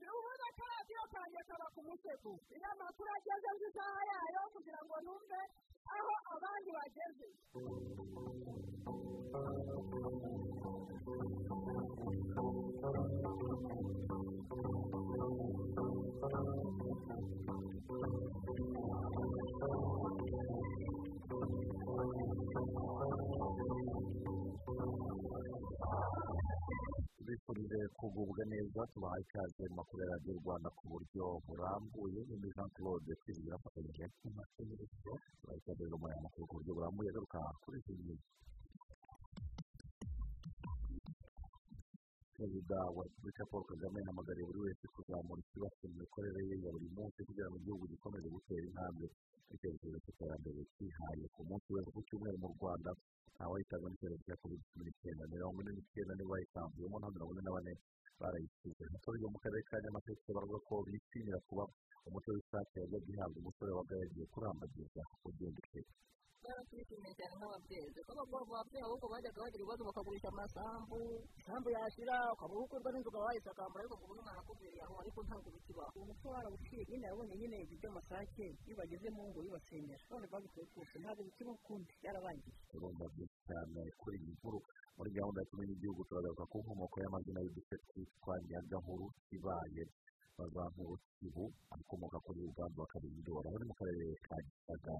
ni ubundi akaradiyo kanjye kaba ku musego iyo amakuru ageze nzi isaha yayo kugira ngo numve aho abandi bageze tubifurije kugubwa neza tubahaye ikaze mu makuru ya radiyo rwanda ku buryo burambuye. Ni jean claude twizigira afatanyije n'amategeko tubahaye ikaze aya makuru ku buryo burambuye. Agaruka kuri iki gihe perezida wa repubulika paul kagame yahamagariye buri wese kuzamura ikibazo mu mikorere ye ya buri munsi kugira ngo igihugu gikomeze gutera intambwe icyerekezo cy'iterambere cyihaye ku munsi wese ku cyumweru mu rwanda abahitabwa n'icyorezo cya covid cumi n'icyenda mirongo ine n'icyenda nibo bayitambuyemo na mirongo ine na bane barayisize abaturage mu karere ka nyamasheke baravuga ko bishimira kuba umuco w'isake yajyaga ihabwa umusore wabaga yagiye kurambagiza ugenda useka barashimye cyane nk'ababyeyi kuko ababyeyi ahubwo bajyaga bagira ibibazo bakagurisha amasambu isambu yashira ukaba ukurwa n'inzu ukaba wayisakambura ariko kubona umwana akubwiriye aho ariko ntabwo bikibaho umuco warawuciye nyine yabonye nyine ibyo by'amasake iyo bageze mu ngo bibasenyera none babikuye kose ntabwo bikiba ukundi byarabangiye urumva byinshi cyane kuri iyi nkuru muri gahunda ya kumenya igihugu turagaruka ku nkomoko y'amazina y'uduce twitwa nyagahuru kibaye bazankuru kibu akomoka kuri uganda bakabindora aho ni mu karere ka gisaga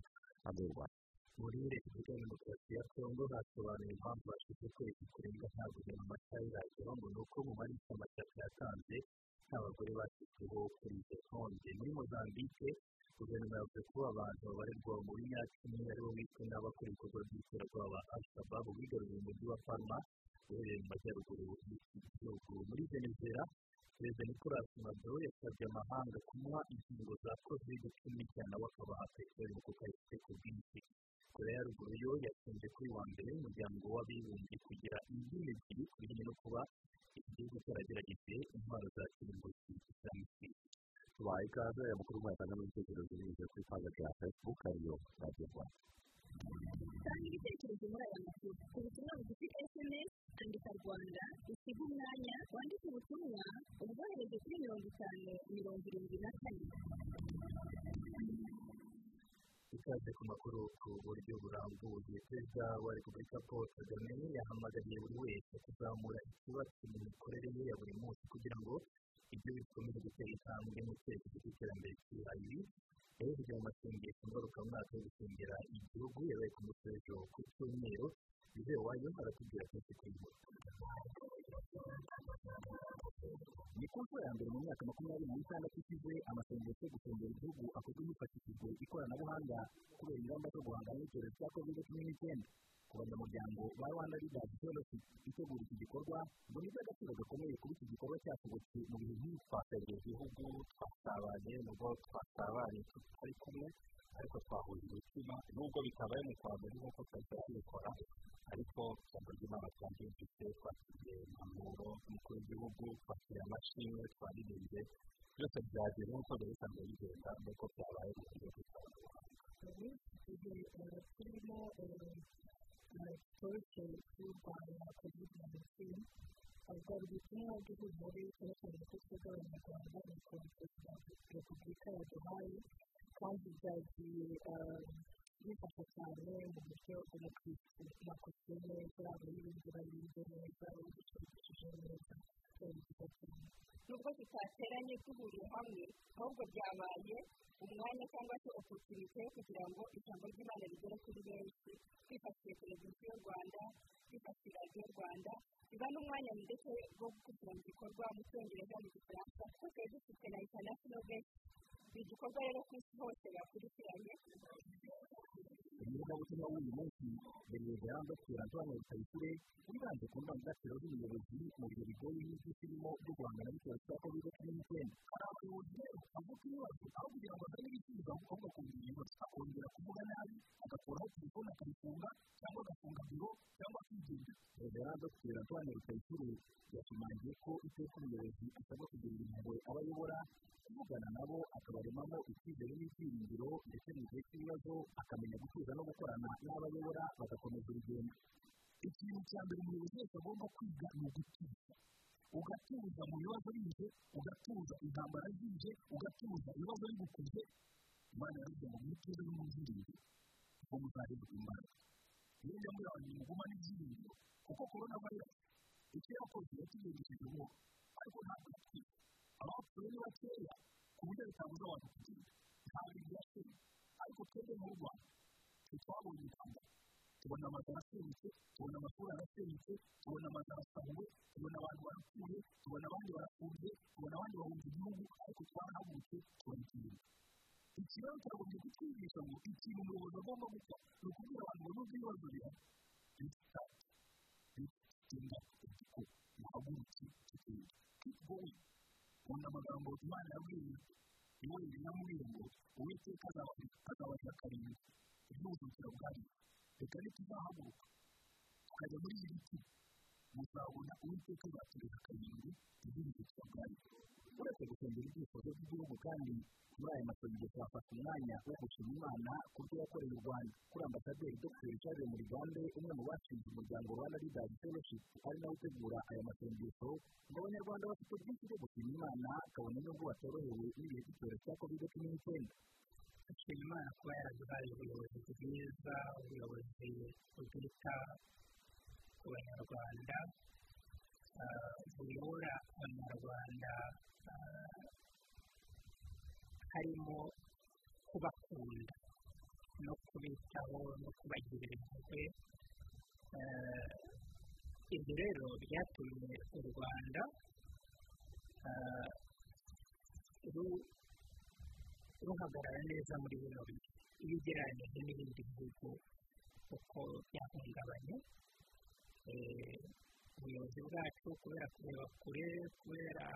hanze y'u rwanda muri repubulika ya demokarasi ya kongo hasobanuye impamvu bashyize kwezi kurenga nta guverinoma amata iragera ngo ni uko mu marisi amashyaka yatanze nta bagore bashyizweho kuri izo ntonde muri mozambique guverinoma yavuze ko abantu babarirwa muri myaka ine ari bo bishwe n'abakora ibikorwa by'iterabwoba ba al-shababu bigaruriye umujyi wa palma uherereye mu majyaruguru y'igihugu muri venezuela perezida nicolas maduro yasabye amahanga kumuha inkingo za covid cumi n'icyenda nabo akabaha peteroli kuko ayifite ku bwinshi korea ya ruguru yo yatsinze kuri wa mbere umuryango w'abibumbye kugira indimi ebyiri ku bijyanye no kuba iki gihugu cyaragerageje intwaro za kirimbuzi za misiri tubaye ikaze aya makuru mwayatanga n'ibitekerezo binyuze kuri paga ya facebook ariyo radiyo rwanda. Tanga ibitekerezo muri aya makuru ku butumwa bugufi sms andika rwanda usiga umwanya wandike ubutumwa ubwohereze kuri mirongo itanu mirongo irindwi na kane. Ikaze ku makuru ku buryo burambuye. Perezida wa repubulika paul kagame yahamagariye buri wese kuzamura ikibazo mu mikorere ye ya buri munsi kugira ngo ibyo bikomeze gutera intambwe mu cyerekezo cy'iterambere cyihaye yahereje mu masengesho ngarukamwaka yo gusengera igihugu yabaye ku w'ejo ku cyumweru izere wayo aratubwira kenshi kuri bo ni ku nshuro ya mbere mu myaka makumyabiri n'itandatu ishize amasengesho yo gusengera igihugu akorwa hifashishijwe ikoranabuhanga kubera ingamba zo guhangana n'icyorezo cya covid cumi n'icyenda ku banyamuryango ba rwanda leaders fellowship itegura iki gikorwa ngo ni iby'agaciro gakomeye kuba iki gikorwa cyashobotse mu bihe nk'ibi twasengera igihugu twasabanye nubwo twasabanye tutari kumwe ariko twahuje umutima nubwo bitabaye mu kwa mbere nk'uko twahita tubikora ariko ijambo ry'imana twaryumvise twakiriye impanuro umukuru w'igihugu twakiriye amashimwe twaririmbye byose byageze nk'uko byari bisanzwe bigenda nuko byabaye mu buryo bw'ikoranabuhanga turimo polisi y'u rwanda covid nineteen bwari ubutumwa bw'ihumure cyerekana ko twebwe abanyarwanda ni perezida repubulika yaduhaye kandi byagiye bifasha cyane mu buryo bwo kwishyura neza abayirinda barinze neza ababishurikije neza nubwo tutateranye duhuriye hamwe ahubwo byabaye umwanya cyangwa se opotunite yo kugira ngo ijambo ry'imana rigere kuri benshi. Twifashishije televiziyo rwanda twifashishije radiyo rwanda biba n'umwanya ndetse wo gukurikirana igikorwa mu cyongereza mu gifaransa kuko twari dufite na international guest ni igikorwa rero ku isi hose bakurikiranye. Umuvugabutumwa w'uyu munsi perezida dr antoine rutayisire wibanze ku ndangagaciro z'ubuyobozi mu bihe bigoye n'ibyo turimo byo guhangana n'icyorezo cya covid cumi n'icyenda hari abayobozi rero bavuga ibibazo aho kugira ngo azane ibisubizo ahubwo akumva ibibazo akongera kuvuga nabi agakuraho telefone akayifunga cyangwa agafunga biro cyangwa akigenga perezida dr antoine rutayisire yashimangiye ko iteka umuyobozi asabwa kugirira impuhwe abo ayobora kuvugana nabo akabaremamo icyizere n'ibyiringiro ndetse mu gihe cy'ibibazo akamenya gutuza no gukorana n'abo ayobora bagakomeza urugendo. Ikintu cya mbere umuyobozi wese agomba kwiga ni ugutuza ugatuza mu bibazo zije ugatuza intambara zije ugatuza ibibazo bigukuze imana yaravuze ngo mwituze n'umubyiringi kuko muzarebwa imbaraga. Niyo njya muri abantu mugumane ibyiringiro kuko korona vayirasi icyo yakoze yatugendesheje ubu abantu kugenda ntabwo byashoboye ariko twebwe mu rwanda ntitwabonye intambara tubona amazu arasenyutse tubona amashuri arasenyutse tubona amazu arasahuwe tubona abantu barapfuye tubona abandi barafunze tubona abandi bahunze igihugu ariko twarahagurutse turabikinira iki rero turagombye kutwigisha ngo ikintu umuyobozi agomba gukora ni ukubwira abantu ngo nubwo ibibazo bihari bitatu bitsinda kuko muhagurutse tukiri keep going nkunda amagambo imana yabwiye yoweri yamubwiye ngo uwiteka azabaza karindwi iby'ubuzima bwayo reka ntituzahaguruka tukajya muri ibi biti muzabona uwiteka azatureka karindwi iby'ubuzima bwayo uretse gusengera ibyifuzo by'igihugu kandi muri aya masengesho hafata umwanya wo gushima imana ku byo yakoreye u rwanda kuri ambasaderi dr. Charles murigande umwe mu bashinze umuryango rwanda leaders fellowship ari nawe utegura aya masengesho. Ngo abanyarwanda bafite byinshi byo gushima imana kabone n'ubwo batorohewe n'ibihe by'icyorezo cya covid cumi n'icyenda dushima imana kuba yaraduhaye ubuyobozi bwiza ubuyobozi bwita ku banyarwanda buyobora abanyarwanda harimo kubakunda no kubitaho no kubagirira impuhwe ibyo rero byatumye u rwanda ruhagarara neza muri bino bihe. Iyo ugereranyije n'ibindi bihugu uko byahungabanye ubuyobozi bwacu kubera kureba kure kubera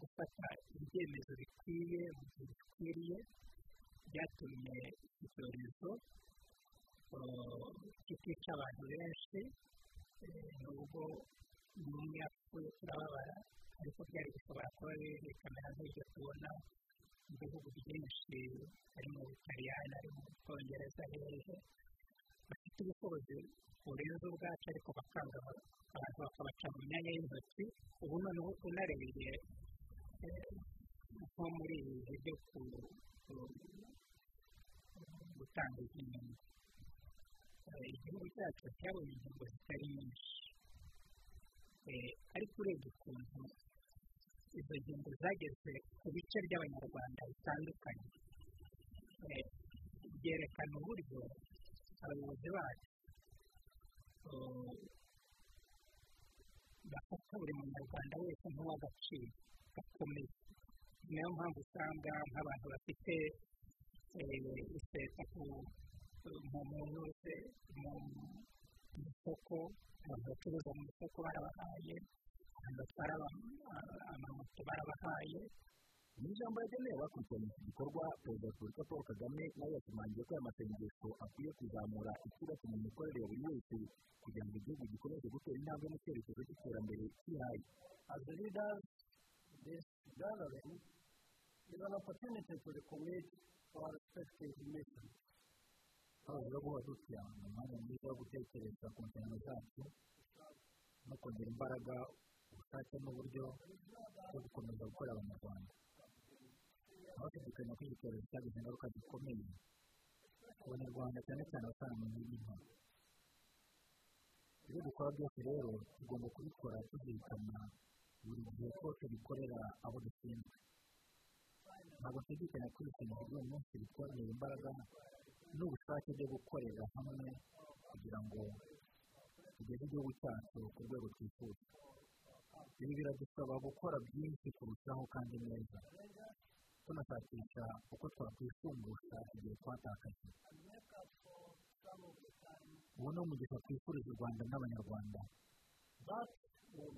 gufata ibyemezo bikwiye mu gihe bikwiriye byatumye icyorezo kitica abantu benshi nubwo umwe yapfuye turababara ariko byari bishobora kuba bikamera nk'ibyo tubona mu bihugu byinshi hari mu butaliyani hari mu bwongereza hehe bafite ubushobozi burenze ubwacu ariko bakanga abantu bakabaca mu myanya y'intoki ubu noneho unarebeye nko muri ibi bihe byo gutanga inkingo igihugu cyacu cyabonye inkingo zitari nyinshi ariko urebye ukuntu izo ngingo zageze ku bice by'abanyarwanda bitandukanye byerekana uburyo abayobozi bacu bafata buri munyarwanda wese nk'uw'agaciro gakomeye. Niyo mpamvu usanga nk'abantu bafite iseta mu muntu wese mu isoko abantu bacuruza mu isoko barabahaye abantu batwara amamoto barabahaye. Mu ijambo yageneye abakurikiranye iki gikorwa perezida wa repubulika paul kagame nawe yashimangiye ko aya masengesho akwiye kuzamura icyubaka mu mikorere ya buri wese kugira ngo igihugu gikomeze gutera intambwe mu cyerekezo cy'iterambere cyihaye. As a leaders this gathering is an opportunity to recommit our respective missions abayobozi bo guhora dutya ni umwanya mwiza wo gutekereza ku nshingano zacu no kongera imbaraga ubushake n'uburyo bwo gukomeza gukorera abanyarwanda abashidikanya ko iki cyorezo cyagize ingaruka zikomeye ku banyarwanda cyane cyane abasana mu nke ibyo dukora byose rero tugomba kubikora tuzirikana buri gihe ko tubikorera abo dushinzwe ntabwo nshidikanya ko ibikenewe by'uyu munsi bitwongerera imbaraga n'ubushake byo gukorera hamwe kugira ngo tugeze igihugu cyacu ku rwego twifuza ibi biradusaba gukora byinshi kurushaho kandi neza. Tunashakisha uko twakwishumbusha igihe twatakaje ubu ni umugisha twifuriza u rwanda n'abanyarwanda that would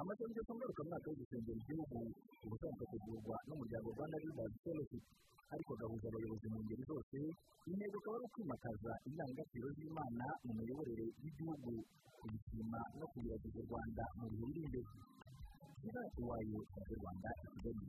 amasengesho ngarukamwaka yo gusengera igihugu ubusanzwe kugurwa n'umuryango rwanda leaders fellowship ariko agahuza abayobozi mu ngeri zose intego akaba ari ukwimakaza indangagaciro z'imana mu miyoborere y'igihugu kuyishima no kuyiragiza u rwanda mu bihe biri imbere gira iwayo mu rwanda kigali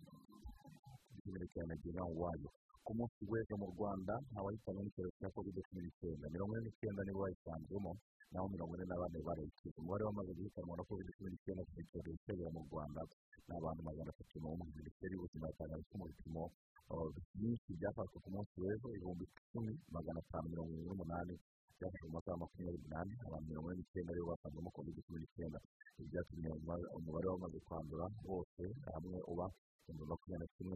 ikiganiro cya nagira iwayo ku munsi w'ejo mu rwanda ntawahitanywe n'icyorezo cya covid cumi n'icyenda mirongo ine n'icyenda nibo bayisanzemo naho mirongo ine na bane barayikize umubare wamaze guhitanwa na covid cumi n'icyenda ku cyorezo cyagera mu rwanda ni abantu magana atatu n'umwe minisiteri y'ubuzima yatangaje mu bipimo byinshi byafashwe ku munsi w'ejo ibihumbi icumi magana atanu mirongo irindwi n'umunani byafashwe mu masaha makumyabiri n'ane abantu mirongo ine n'icyenda ari bo basanzemo covid cumi n'icyenda. Ibi byatumye umubare wamaze kwandura bose hamwe uba ibihumbi makumyabiri na kimwe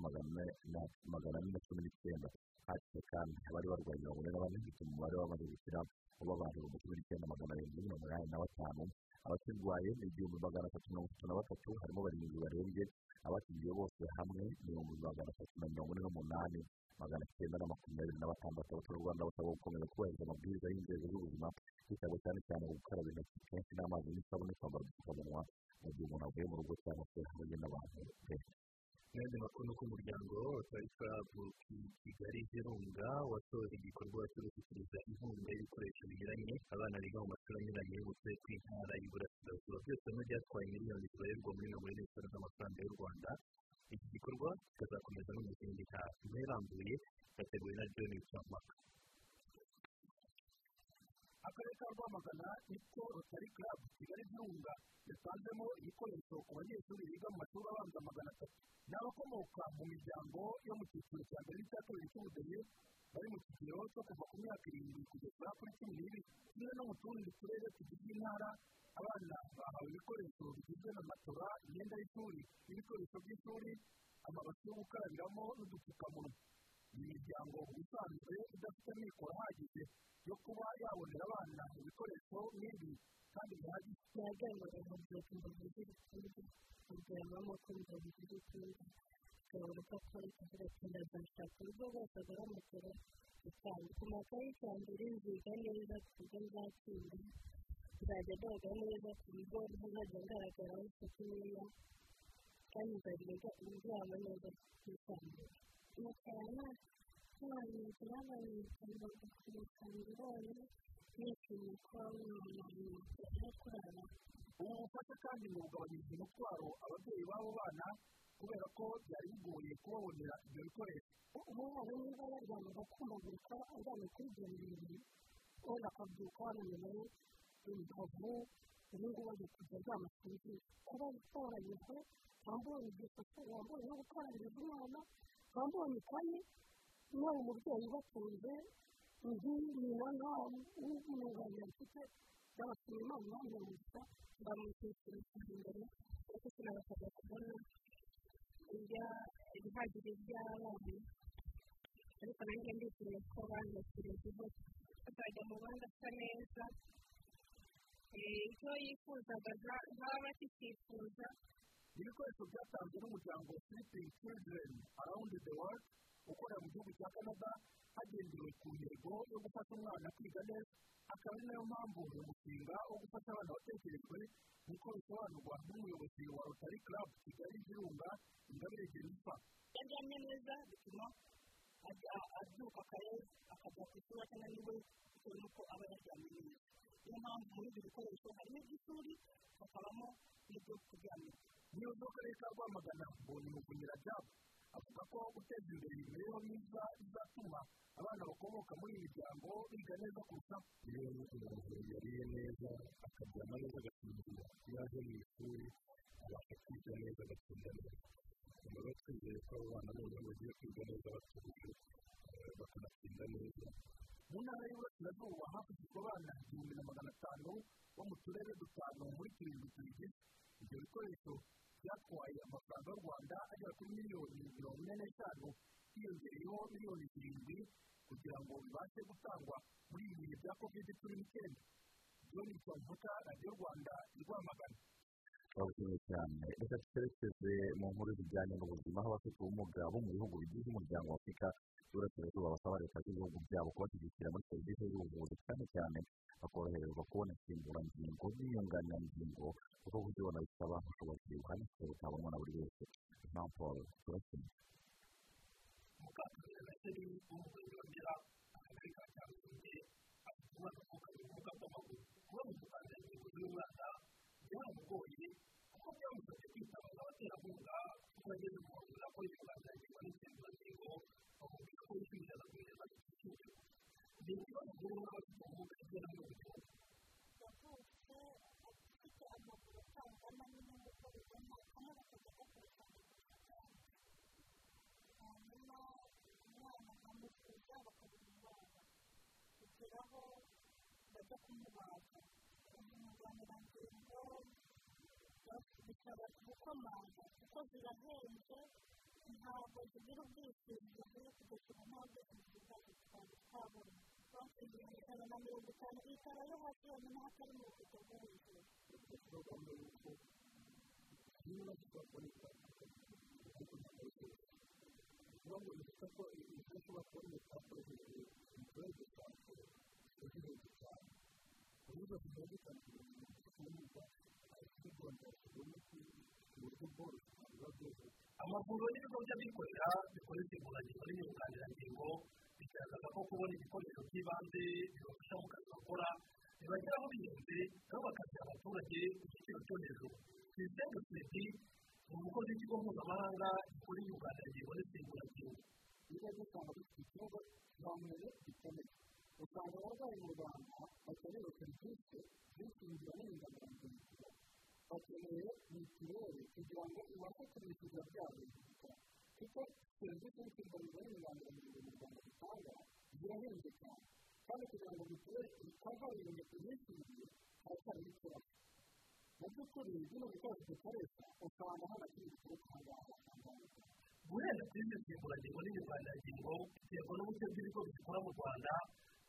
magana ane na cumi n'icyenda. Hakize kandi abari barwaye mirongo ine na bane bituma umubare wamaze gushyira uba abantu ibihumbi cumi n'icyenda magana arindwi mirongo inani na batanu. Abakirwaye ni igihumbi magana atatu mirongo itatu na batatu harimo barindwi barembye abakingiye bose hamwe ibihumbi magana atatu na mirongo ine n'umunani magana cyenda na makumyabiri na batandatu abaturarwanda basabwa gukomeza kubahiriza amabwiriza y'inzego z'ubuzima hitabwa cyane cyane gukaraba intoki kenshi n'amazi n'isabune kwambara udupfukamunwa mu gihe umuntu avuye mu rugo cyangwa se hamwe n'abantu benshi n'andi makuru ku muryango tarifa kigali virunga wasoje igikorwa cyo gushyikiriza inkunga y'ibikoresho binyuranye abana biga mu mashuri anyuranye y'uturere tw'intara y'uburasirazuba. Byose hamwe byatwaye miliyoni zibarirwa muri mirongo ine n'eshanu z'amafaranga y'u rwanda. Iki gikorwa kikazakomeza no mu zindi ntara inkuru irambuye yateguwe na john wicamaka akarere ka rwamagana niko rotari club kigali virunga yatanzemo ibikoresho ku banyeshuri biga mu mashuri abanza magana atatu. Ni abakomoka mu miryango yo mu cyiciro cya mbere n'icya kabiri cy'ubudehe bari mu kigero cyo kuva ku myaka irindwi kugeza kuri cumi n'ibiri kimwe no mu tundi turere tugize intara. Abana bahawe ibikoresho bigizwe na matora imyenda y'ishuri n'ibikoresho by'ishuri amabasi yo gukarabiramo n'udupfukamunwa. Iyi miryango isanzwe idafite amikoro ahagije yo kuba yabonera abana ibikoresho nk'ibi kandi bihagije. Yaganiraga mu gihe igikorwa kugira ngo ko bimaze igikorwa tukabona ko akora ikibazo kinazashaka uburyo bwose agaramukira cyane ku makayi cya mbere nziga neza ku buryo nzatsinda nzajya agaragara neza ku buryo ntazajya ngaragaraho isuku nkeya kandi nzagenda inzaba neza ku isanzure amafaranga ntabwo ntabwo ntabwo nishimiye ko no kurara ubu bufasha kandi mu kugabanyiriza umutwaro ababyeyi b'abo bana kubera ko byari bigoye kubabonera ibyo bikoresho umwana niba yaryamaga kumagurika aryamye kuri ibyo bintu wenda akabyuka wananiwe imbavu ubu ngubu agiye kujya aryama ku kuba bitoranyije wambonye igifuso wambonye no gukarabiriza umwana wambonye ikayi niba umubyeyi ubatunze nyina nta w'umwunganira mfite ndabashima imana imuha ndamushyikiriza imbere kuko sinabasabwa kubona ibihagije by'abana ariko nanjye ndishimiye ko banyakiriyeho bakajya mu bandi asa neza icyo yifuzaga ntaba bakikifuza ibikoresho byatanzwe n'umuryango sleeping children around the world ukorera mu gihugu cya canada hagendewe ku ntego yo gufasha umwana kwiga neza akaba ari na yo mpamvu uyu mushinga wo gufasha abana watekerejwe nk'uko bisobanurwa n'umuyobozi wa rotary club kigali virunga ingabire jennifer. Iyo aryamye neza bituma abyuka kare akajya ku ishuri atananiwe bitewe n'uko aba yaryamye neza niyo mpamvu muri ibyo bikoresho harimo iby'ishuri hakabamo n'ibyo kuryamira umuyobozi w'akarere ka rwamagana mbonye umuvunyira jabu avuga ko guteza imbere imibereho myiza bizatuma abana bakomoka muri iyi miryango biga neza kurushaho iyo umuntu yariye neza akaryama neza agasinzira iyo aje mu ishuri abasha kwiga neza agatsinda neza yo twizeye ko abo bana noneho bagiye kwiga neza batuje bakanatsinda neza mu ntara y'uburasirazuba hafashijwe abana igihumbi na magana atanu bo mu turere dutanu muri turindwi tuyigize ibyo bikoresho byatwaye amafaranga y'u rwanda agera kuri miliyoni mirongo ine n'eshanu. Hiyongereyeho miliyoni zirindwi kugira ngo bibashe gutangwa muri ibi bihe bya kovide cumi n'icyenda john cyamuka radiyo rwanda i rwamagana. Turabushimiye cyane reka twerekeze mu nkuru zijyanye n'ubuzima aho abafite ubumuga bo mu bihugu bigize umuryango wa afurika y'uburasirazuba basaba leta z'ibihugu byabo kubashyigikira muri serivisi z'ubuvuzi cyane cyane bakoroherezwa kubona insimburangingo n'inyunganirangingo kuko kuzibona bisaba ubushobozi buhanitse butabonwa na buri wese jean paul wongera akarere ka cyamukinge afite umwana uvukanye ubumuga bw'amaguru mu kuganira y'uyu mwana byaramugoye kuko byamusabye kwitabaza abaterankunga kuko mu nzira ko yunganirangingo n'insimburangingo bamubwira ko n'abafite ubumuga hirya no hino mu gihugu afite amaguru atangana n'uko bibona kamwe bakajya atanu hanyuma umwana nkamukuza bakabura indwara kugeraho bajya kumubaga inyunganirangingo bisaba gukomanga kuko zirahenze ntabwo zigira ubwishingizi kugeza ubu nta bwishingizi bwazo twari twabona bakiriye ijana na mirongo itanu itara yo hasi yonyine hatari mu rugero rwo hejuru niba twakoreka ariko ntabwo ari byose kuba ngo bifite ko ibyo ushobora kubona twakoresheje imikorere dusanzwe irahenze cyane ku buryo tugiye dutandukanye n'ubwo abafite rwanda tubona ko mu buryo bworoshye biba byoroshye amavuriro n'ibigo by'abikorera bikoresha inguzanyo n'inyunganirangingo bigaragaza ko kubona ibikoresho by'ibanze bibafasha mu kazi bakora bibageraho bihenze nabo bakaziha abaturage ku giciro cyo hejuru tuyisenge swedi ni umukozi w'ikigo mpuzamahanga gikora inyunganirangingo n'insimburangingo niba dusanga dufite ikibazo kizamuye gikomeye. Usanga abarwayi mu rwanda bakeneye serivisi z'insimbuza n'inyunganirangingo bakeneye mituweli kugira ngo ibashe kubishyurira byabo kuko serivisi z'insimbuza n'inyunganirangingo mu rwanda zitanga zirahenze cyane kandi kugira ngo mituweli itazarinda kuyishyurira haracyariho ikibazo mu by'ukuri bino bikoresho dukoresha usanga nta na kimwe gituruka aha ngaha guhera kuri izi nsimburangingo n'inyunganirangingo biterwa n'uburyo bw'ibigo bizikora mu rwanda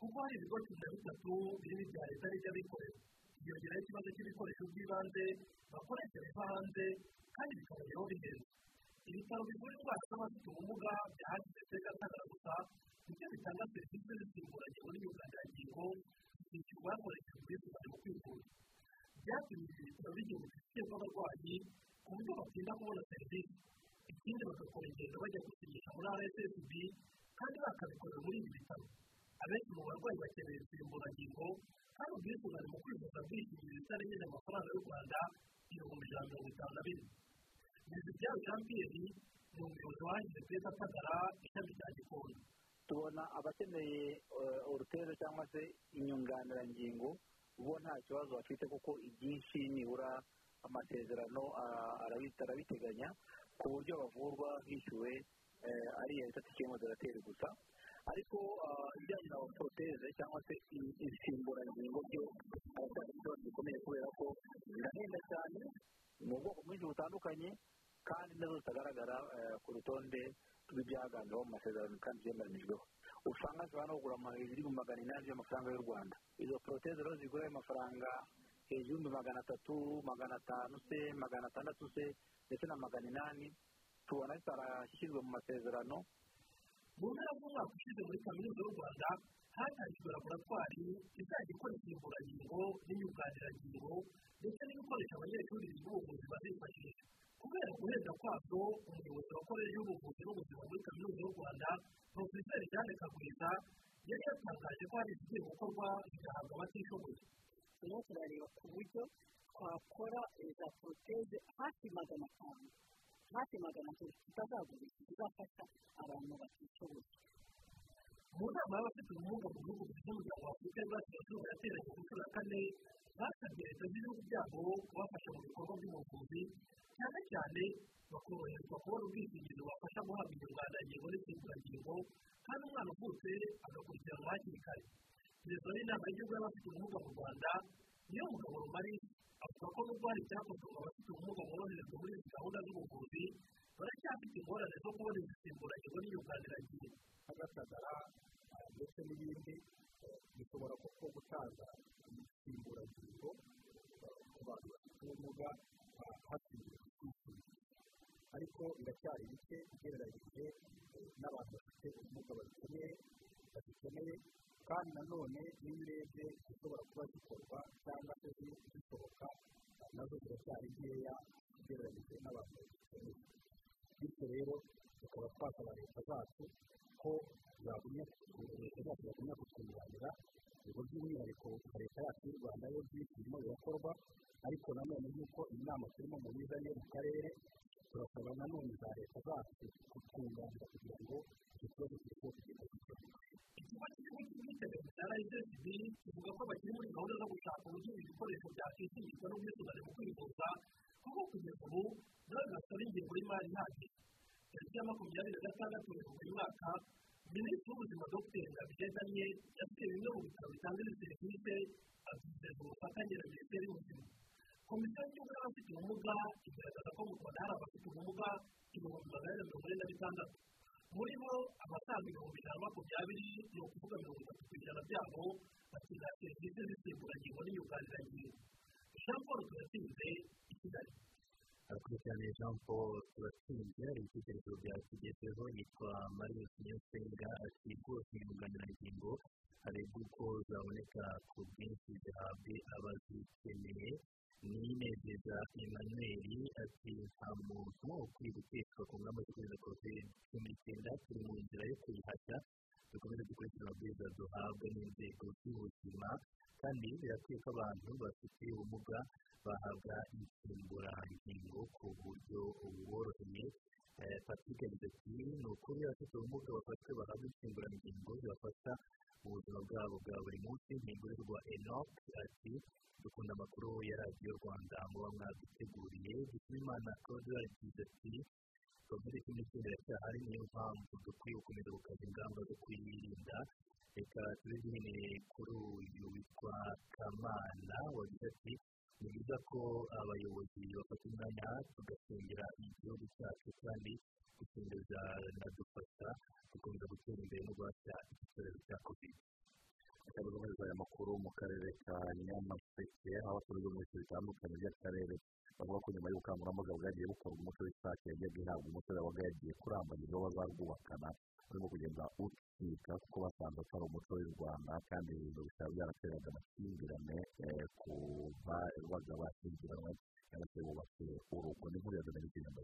kuko hari ibigo cumi na bitatu birimo ibya leta n'iby'abikorera hiyongeraho ikibazo cy'ibikoresho by'ibanze bakoresha biva hanze kandi bikabageraho bihenze ibitaro bivura indwara z'abafite ubumuga bya hsc gatagara gusa ni byo bitanga serivisi z'insimburangingo n'inyunganirangingo zishyurwa hakoreshejwe ubwisungane mu kwivuza. Byatumye ibi bitaro bigira ubufitiye bw'abarwayi ku buryo batinda kubona serivisi. Ikindi bagakora ingendo bajya gusinyisha muri rssb kandi bakabikorera muri ibi bitaro abenshi mu barwayi bakeneye insimburangingo kandi ubwisungane mu kwivuza bwishingizi itarengeje amafaranga y'u rwanda ibihumbi ijana na mirongo itanu na bine ntizibyawe jean pierre ni umuyobozi wahize pesa atagara ishami rya gikondo tubona abakeneye uruteza cyangwa se inyunganirangingo bo nta kibazo bafite kuko ibyinshi nibura amasezerano arabiteganya ku buryo bavurwa hishyuwe ari iya leta cy'imodorateri gusa. Ariko ibijyanye na poroteze cyangwa se insimburangingo byo haracyari ikibazo gikomeye kubera ko zirahenda cyane ni ubwoko bwinshi butandukanye kandi na zo zitagaragara ku rutonde rw'ibyaganjweho mu masezerano kandi byemeranyijweho usanga zishobora no kugura hejuru y'ibihumbi magana inani by'amafaranga y'u rwanda. Izo poroteze rero zigura ayo mafaranga hejuru y'ibihumbi magana atatu magana atanu se magana atandatu se ndetse na magana inani tubona zitarashyizwe mu masezerano mu mpera z'umwaka ushize muri kaminuza y'u rwanda hatangijwe laboratwari izajya ikora insimburangingo n'inyunganirangingo ndetse n'ibikoresho abanyeshuri biga ubuvuzi bazifashisha. Kubera guhenda kwabyo umuyobozi wa koleji y'ubuvuzi n'ubuzima muri kaminuza y'u rwanda porofeseri jeanne kagwiza yari yatangaje ko hari izigiye gukorwa zigahabwa abatishoboye. Turimo turareba ku buryo twakora za poroteze hafi magana atanu. Magana atatu tutazagurisha zizafasha abantu batishoboye mu nama y'abafite ubumuga mu bihugu bigize umuryango wa afurika y'uburasirazuba yateranye ku nshuro ya kane basabye leta z'ibihugu byabo kubafasha mu bikorwa by'ubuvuzi cyane cyane bakoroherezwa kubona ubwishingizi bubafasha guhabwa inyunganirangingo n'insimburangingo kandi umwana uvutse agakurikiranwa hakiri kare perezida w'inama y'igihugu y'abafite ubumuga mu rwanda niyo mugabo rumari avuga ko nubwo hari icyakozwe ngo abafite ubumuga boroherezwa muri izi gahunda z'ubuvuzi baracyafite ingorane zo kubona insimburangingo n'inyunganirangingo agatagara ndetse n'ibindi bishobora kuko gutanga insimburangingo ku bantu bafite ubumuga hashingiwe ku kwishyurira ariko biracyari bike ugereranyije n'abantu bafite ubumuga babikeneye babikeneye kandi nanone iyo urebye zishobora kuba zikorwa cyangwa se zishoboka na zo ziracyari nkeya ugereranyije n'abantu babikeneye bityo rero tukaba twasaba leta zacu ko leta zacu zagumya kutwunganira ubwo by'umwihariko leta yacu y'u rwanda yo birimo birakorwa ariko nanone nk'uko inama turimo mu bizanye mu karere turasaba nanone za leta zacu kutwunganira kugira ngo icyo kibazo kirusheho kugenda gikemuka ikigo cy'igihugu cy'ubwiteganyirize cya rssb kivuga ko bakiri muri gahunda zo gushaka uburyo ibi bikoresho byakwishyurwa n'ubwisungane mu kwivuza kuko kugeza ubu bigaragazwa n'ingengo y'imari ihagije tariki ya makumyabiri na gatandatu buri mwaka minisitiri w'ubuzima dr ngabigezanye yasuye bimwe mu bitaro bitanga izi serivisi abizeza ubufatanye na minisiteri y'ubuzima komisiyo y'igihugu y'abafite ubumuga igaragaza ko mu rwanda hari abafite ubumuga ibihumbi magana ane mirongo ine na bitandatu muri bo abasaga ibihumbi ijana na makumyabiri ni ukuvuga mirongo itatu ku ijana byabo bakenera serivisi z'insimburangingo n'inyunganirangingo jean paul turatsinze i kigali akurikirana jean paul turatsinze hari ibitekerezo byatugezeho yitwa marius niyonsenga ati rwose inyunganirangingo harebwa uko zaboneka ku bwinshi zihabwe abazikeneye. Ninezeza emmanuel ati nta muntu ukwiye guteshwa ku ngamba zo kwirinda covid cumi n'icyenda turi mu nzira yo kuyihashya. Duhabwa n'inzego z'ubuzima kandi birakwiye ko abantu bafite ubumuga bahabwa insimburangingo ku buryo buboroheye patrick yagize ati ni ukuri abafite ubumuga bafashwe bahabwa insimburangingo zibafasha mu buzima bwabo bwa buri munsi ntigurirwa enoc ati dukunda amakuru ya radiyo rwanda muba mwaduteguriye dushimimana claude yagize ati covid cumi n'icyenda iracyahari niyo mpamvu dukwiye gukomeza gukaza ingamba zo kuyirinda reka tubizinire kuri uyu witwa kamana wagize ati ni byiza ko abayobozi bafata umwanya tugasengera igihugu cyacu kandi gusengereza binadufasha gukomeza gutera imbere no guhashya iki cyorezo cya covid. Reka dukomeze aya makuru mu karere ka nyamasheke aho abaturage mu bice bitandukanye by'akarere bavuga ko nyuma y'ubukangurambaga bwagiye bukorwa umuco w'isake yagiye ihabwa umusore wabaga yagiye kurambagiza uwo bazarwubakana urimo kugenda ucika kuko basanze atari umuco w'u rwanda kandi ibintu bikaba byarateraga amakimbirane ku babaga bashyingiranwe cyangwa se bubatse urugo ni nk'uriya dore n'ikigenda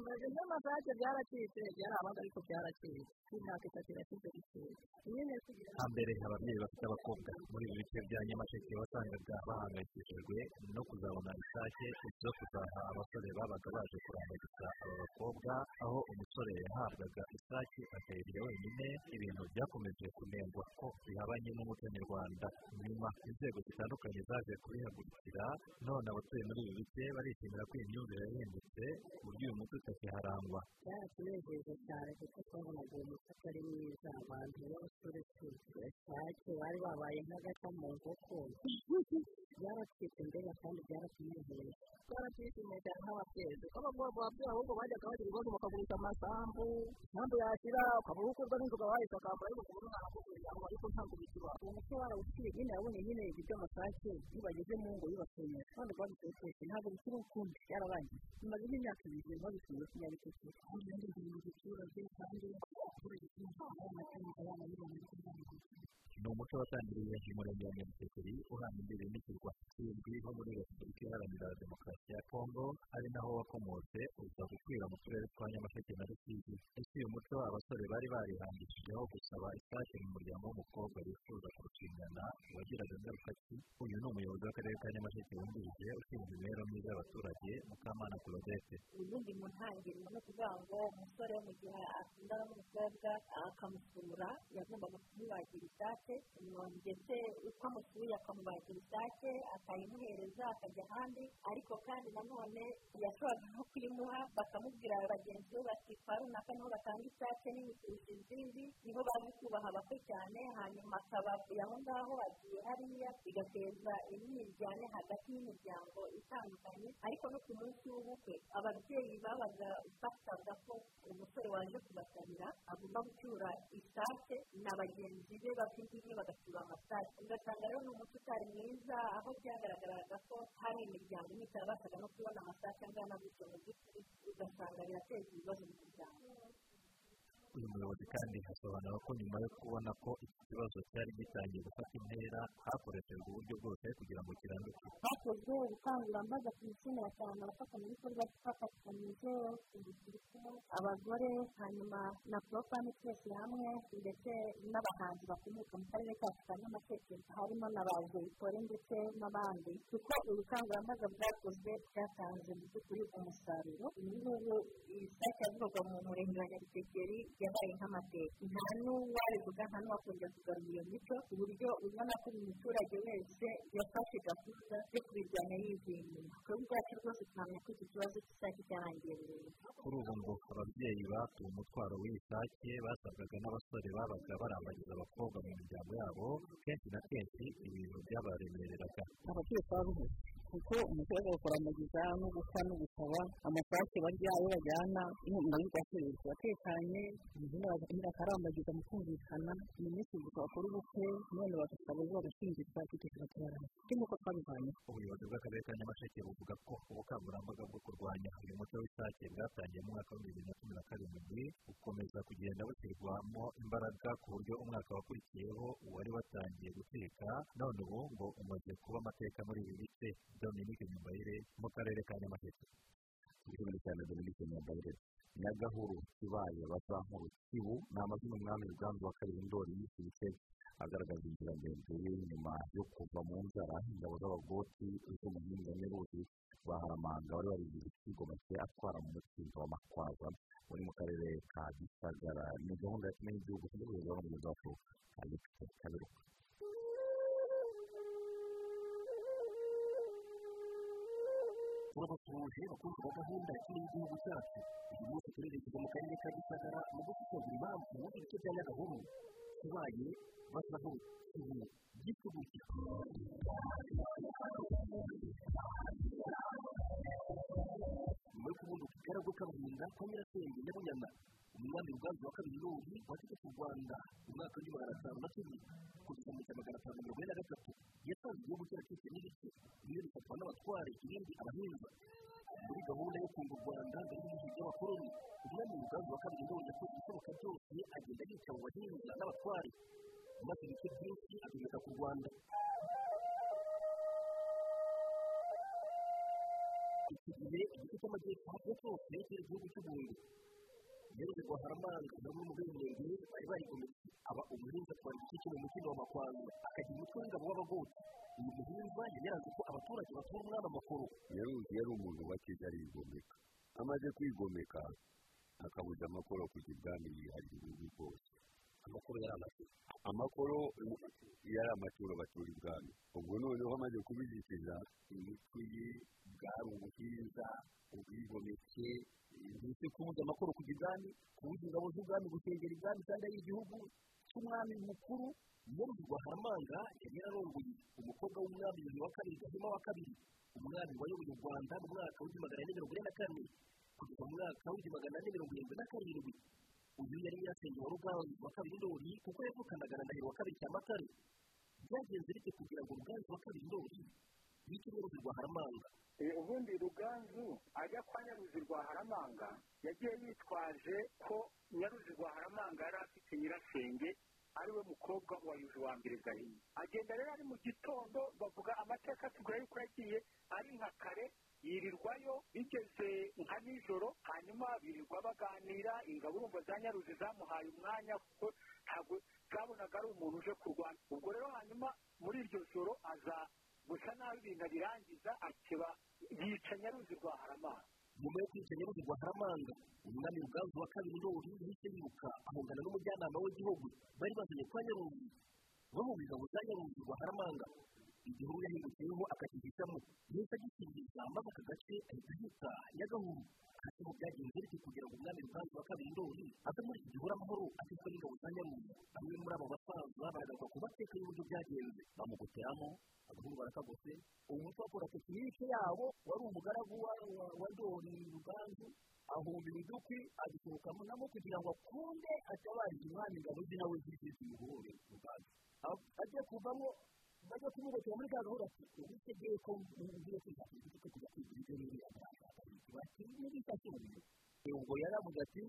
mbese nk'amasake byaracitse byarabaga ariko byaracitse imyaka itatu irashize kugira hambere ababyeyi bafite abakobwa muri ibi bice bya nyamasheke wasangaga bahangayikishijwe no kuzabona isake zo kuzaha abasore babaga baje kurambagiza aba bakobwa aho umusore yahabwaga isake akayirya wenyine ibintu byakomeje kunengwa ko bihabanye n'umuco nyarwanda nyuma inzego zitandukanye zaje kubihagurukira none abatuye muri ibi bice barishimira ko iyi myumvire yahindutse ku buryo uyu muco utakiharangwa byaratunejeje cyane kuko twabonaga uwo muco atari mwiza abantu b'abasore sake bari babaye nk'agata mu nkoko byaracitse mbega kandi byaratunejeje twarashishimiye cyane nk'ababyeyi kuko ababyeyi ahubwo bajyaga bagira ibibazo bakagurisha amasambu isambu yashyira ukaba ukurwa n'inzoga wahise akambara ariko kubona umwana akugurira ngo ariko ntabwo bikiba uwo muco warawuciye nyine yabonye nyine ibi by'amasake iyo bageze mu ngo bibasenyera kandi twese ntabwo bikiri ukundi byararangiye bimaze nk'imyaka ibiri babisuye kinyabiteke kandi ibintu biturage kandi abaturage abana b'abantu ni umuco watangiriye mu murenge wa nyamutekeri uhana imbere n'ikirwa kizwi nko muri repubulika iharanira demokarasi ya kongo ari naho wakomotse uza gukwira mu turere twa nyamasheke na rusizi ese uyu muco abasore bari barihangishije gusaba isake mu muryango w'umukobwa wifuza kurushingana wagiraga ingaruka ki uyu ni umuyobozi w'akarere ka nyamasheke wungirije ushinzwe imibereho myiza y'abaturage mukamana claudette ubundi mu ntangiriro no kuvuga ngo umusore mu gihe akundana n'umukobwa akamusura yagombaga kumubagira isake ndetse uko amusuye akamubagira isake akayimuhereza akajya ahandi. Ariko kandi nanone yashoboraga no kuyimuha bakamubwira bagenzi be bati kwa runaka ni ho batanga isake nini kurusha izindi. Niho bazi kubaha abakwe cyane hanyuma akabavuye aho ngaho agiye hariya bigateza imyiryane hagati y'imiryango itandukanye. Ariko no ku munsi w'ubukwe ababyeyi babaga basabwa ko umusore waje kubasabira agomba gucyura isake na bagenzi be bafite imwe bagacyura amasake ugasanga rero ni umuco utari mwiza aho byagaragaraga ko hari imiryango imwe itabashaga no kubona amasake angana gutyo mu by'ukuri ugasanga birateza ibibazo mu muryango. Uyu muyobozi kandi asobanura ko nyuma yo kubona ko iki kibazo cyari gitangiye gufata intera hakoreshejwe uburyo bwose kugira ngo kiranduke hakozwe ubukangurambaga ku mitsina ya cyane abafatanyabikorwa twafatanyije urubyiruko abagore hanyuma na poropani twese hamwe ndetse n'abahanzi bakomoka mu karere kacu ka nyamasheke harimo na ba zeyikore ndetse n'abandi kuko ubukangurambaga bwakozwe bwatanze mu by'ukuri umusaruro ubu ngubu isake yavugwaga mu murenge wa nyabitekeri yabaye nk'amateka nta n'uwabivuga nta n'uwakongera kugarura iyo mico ku buryo ubona ko buri muturage wese yafashe gahunda yo kubirwanya inyuma. Twebwe ubwacu rwose tuhamya ko iki kibazo cy'isake cyarangiye. Burundu kuri ubu ngo ababyeyi batuye umutwaro w'isake basabwaga n'abasore babaga barambagiza abakobwa mu miryango yabo kenshi na kenshi ibintu byabaremereraga. Ababyeyi twabuze kuko umuturage akurambagiza no gukwa no gusaba amasake barya ayo bajyana nyuma y'ubwakiriye batekanye nyine akarambagiza mu kumvikana ni minsi bakora ubukwe none bagasaba ejo bagashingirwa kugeza baturanye ikindi uko twabivanye. Ubuyobozi bw'akarere ka nyamasheke buvuga ko ubukangurambaga bwo kurwanya uyu muco w'isake bwatangiye mu mwaka w'ibihumbi bibiri na cumi na karindwi bukomeza kugenda bushyirwamo imbaraga ku buryo umwaka wakurikiyeho wari watangiye guteka none ubu ngo umaze kuba amateka muri ibi bice dominique nyumbayire mu karere ka nyamasheke igihugu cyane dominique nyumbayire nyagahuru kibaye bazankuru kibu ni amazina umwami ruganzu wa kabiri ndori y'iki bice agaragaza inzira ndende nyuma yo kuva mu nzara ingabo z'abagoti z'umuhinga nyaruzi rwa haramanga wari warigize ikigomeke atwara mu mutsindo wa makwaza uri mu karere ka gisagara ni gahunda ya kimwe y'igihugu cy'u rwanda n'umuyobozi wacu alexis kaberuka turabasuhuje bakunze ba gahunda y'igihugu cyacu uyu munsi turerekeza mu karere ka gisagara mu gusesagura impamvu n'ibice bya nyagahuru kibu gityo gutya nyuma yo kubona utugaragu k'abahinda kwa nyirasenge nyabunyana umwami ruganzu wa kabiri n'ubu wategetse u rwanda mu mwaka w'igihumbi magana atanu na cumi kugeza mu magana atanu mirongo ine na gatatu yasanze igihugu cyaracitse n'ibice bimwe bifatwa n'abatware ibindi abahinza muri gahunda yo kunga u rwanda mbere y'ibihe by'abakoloni umwami ruganzu wa kabiri n'ubu yakoze ibishoboka byose agenda yica mu bahinza n'abatware maze ibice byinshi abyomeka ku rwanda iki gihe igice cy'amajyepfo cyose cyari igihugu cy'ubundi nyaruzi rwa haramanga na bamwe mu b'imyenge bari barigometse aba umuhinza atwara igice mu mutima wa makwanza akagira umutwe w'ingabo w'abagoti uyu muhinza yari yaranze ko abaturage batura umwami amakuru yari umuntu wa kigali yigomeka amaze kwigomeka akabuza amakoro kujya ibwami yiharira ibihugu bwose amakuru yari amakuru amakoro yari amaturo batura ibwami. Ubwo noneho amaze kubizitiza imitwe ye bwari ubuhinza ubwigomeke ndetse kubuza amakuru kujya ibwami kubuza ingabo z'ubwami gusengera ibwami kandi ari igihugu cy'umwami mukuru nyaruzi rwa haramanga yari yararongoye umukobwa w'umwami wa kabiri gahima wa kabiri. Umwami wayoboye u rwanda mu mwaka w'igihumbi magana ane mirongo ine na kane. Kugeza mu mwaka w'igihumbi magana ane mirongo irindwi na karindwi. Uyu yari yarasengeye wa ruganzu wa kabiri ndori kuko yavukanaga na ndahiro wa kabiri cyamatare. Byagenze bite kugira ngo ruganzu wa kabiri ndori yice nyaruzi rwa haramanga ubundi ruganzu ajya kwa nyaruzi rwa haramanga yagiye yitwaje ko nyaruzi rwa haramanga yari afite nyirasenge ari we mukobwa wa yuhi wa mbere gahini agenda rero ari mu gitondo bavuga amateka atubwira yuko yagiye ari nka kare yirirwayo bigeze nka nijoro hanyuma birirwa baganira ingabo urumva za nyaruzi zamuhaye umwanya kuko ntabwo zabonaga ari umuntu uje kurwana. Ubwo rero hanyuma muri iryo joro aza gusa nabi ibintu abirangiza akeba yica nyaruzi rwa haramanga nyuma yo kwica nyaruzi rwa haramanga umwami ruganzu wa kabiri ndori yahise yiruka ahungana n'umujyanama w'igihugu. Bari bazanye kwa nyaruzi mu ngabo za nyaruzi rwa haramanga igihuru yahindukiyeho akakigishamo yahise agikingiriza maze aka gace ahita ahita nyagahuru hasi mu byagenze bityo kugira ngo umwami ruganzu wa kabiri ndori ave muri iki gihuru amahoro afitwe n'ingabo za nyaruzi bamwe muri abo basaza baragaruka ku mateka y'uburyo byagenze bamugoteramo agahuru barakagose uwo mutwe wakora tekinike yabo wari umugaragu wa ndori ruganzu ahumbi udukwi agisohokamo namo kugira ngo akunde atabarize umwami ingabo ze nawe zizeze umuhore ruganzu agiye kuvamo bajya kumugotera muri ka gahunda ati ubu utegeye ko ugiye kwiga kujya kwiga ibyo rero yagaragaza ubu ubwo yaravuga ati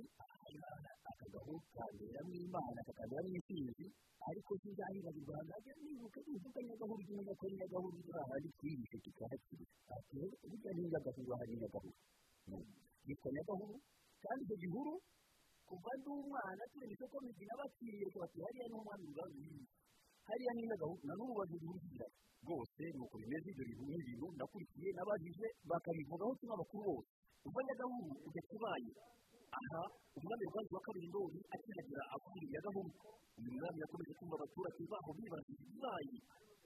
aka gahu kaberamo imana kakaberamo intsinzi ariko sinzahibagirwa hagati nibuka nibuka nyagahuru ko nyagahuru turi ahandi twihishe tukahakiri ati burya ni nyagahuru ahari nyagahuru yitwa nyagahuru kandi icyo gihuru kuva ndi umwana turi isoko migina bakiriye bati hariya ni ruganzu yiwe hariya ni nyagahuru na n'ubu baziruhukira rwose ni uko bimeze ibyo bintu ni ibintu nakurikiye n'abagize bakabivugaho turi abakuru bose uva nyagahuru ujya kibaye aha umwami ruganzu wa kabiri ndori akihagera akubwira nyagahuru uyu mwami yakomeje kumva abaturage baho bibaza ibibaye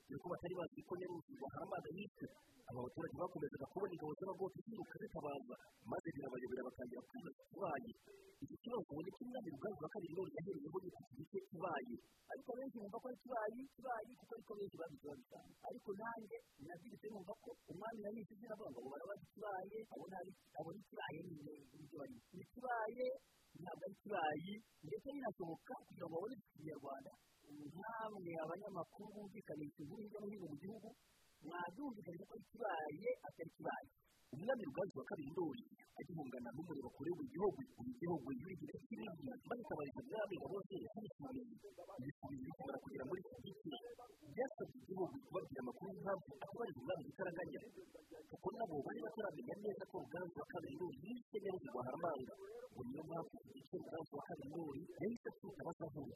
dore ko batari bazi ko nyaruzi wahambaga yiswe aba baturage bakomezaga kubona ingabo z'abagoti ziruka zitabaza maze birabayobera batangira kwibaza ikibaye iki kibazo ko umwami ruganzu wa kabiri ndori yahereyeho yita iki gice kibaye ariko benshi bumva ko ari kibaye kibaye kuko ariko benshi babizi babisanga ariko nanjye nabyirutse numva ko umwami yanyise izina avuga ngo barabazi ikibaye abona ikibaye nyine ibyo bari ni ikibaye ntabwo ari kibayi ndetse binashoboka kugira ngo babone iki nkamwe abanyamakuru bumvikanisha inkuru hirya no hino mu gihugu mwabyumvikanisha ko ari kibaye atari kibaye. Umwami ruganzu wa kabiri ndori agihungana n'umuriro kure w'igihugu buri gihugu yurigira kinini maze ikabarika umwami ingabo ze yasubisubiye ibisubizo bishobora kugera muri iki gice byasabye igihugu kubabwira amakuru y'impamvu akubariza umwami gitaraganya kuko nabo bari bataramenya neza ko ruganzu wa kabiri ndori yishe nyaruzi rwa haramanga. Ngo niyo mpamvu iki ruganzu wa kabiri ndori yahise atuka abasahura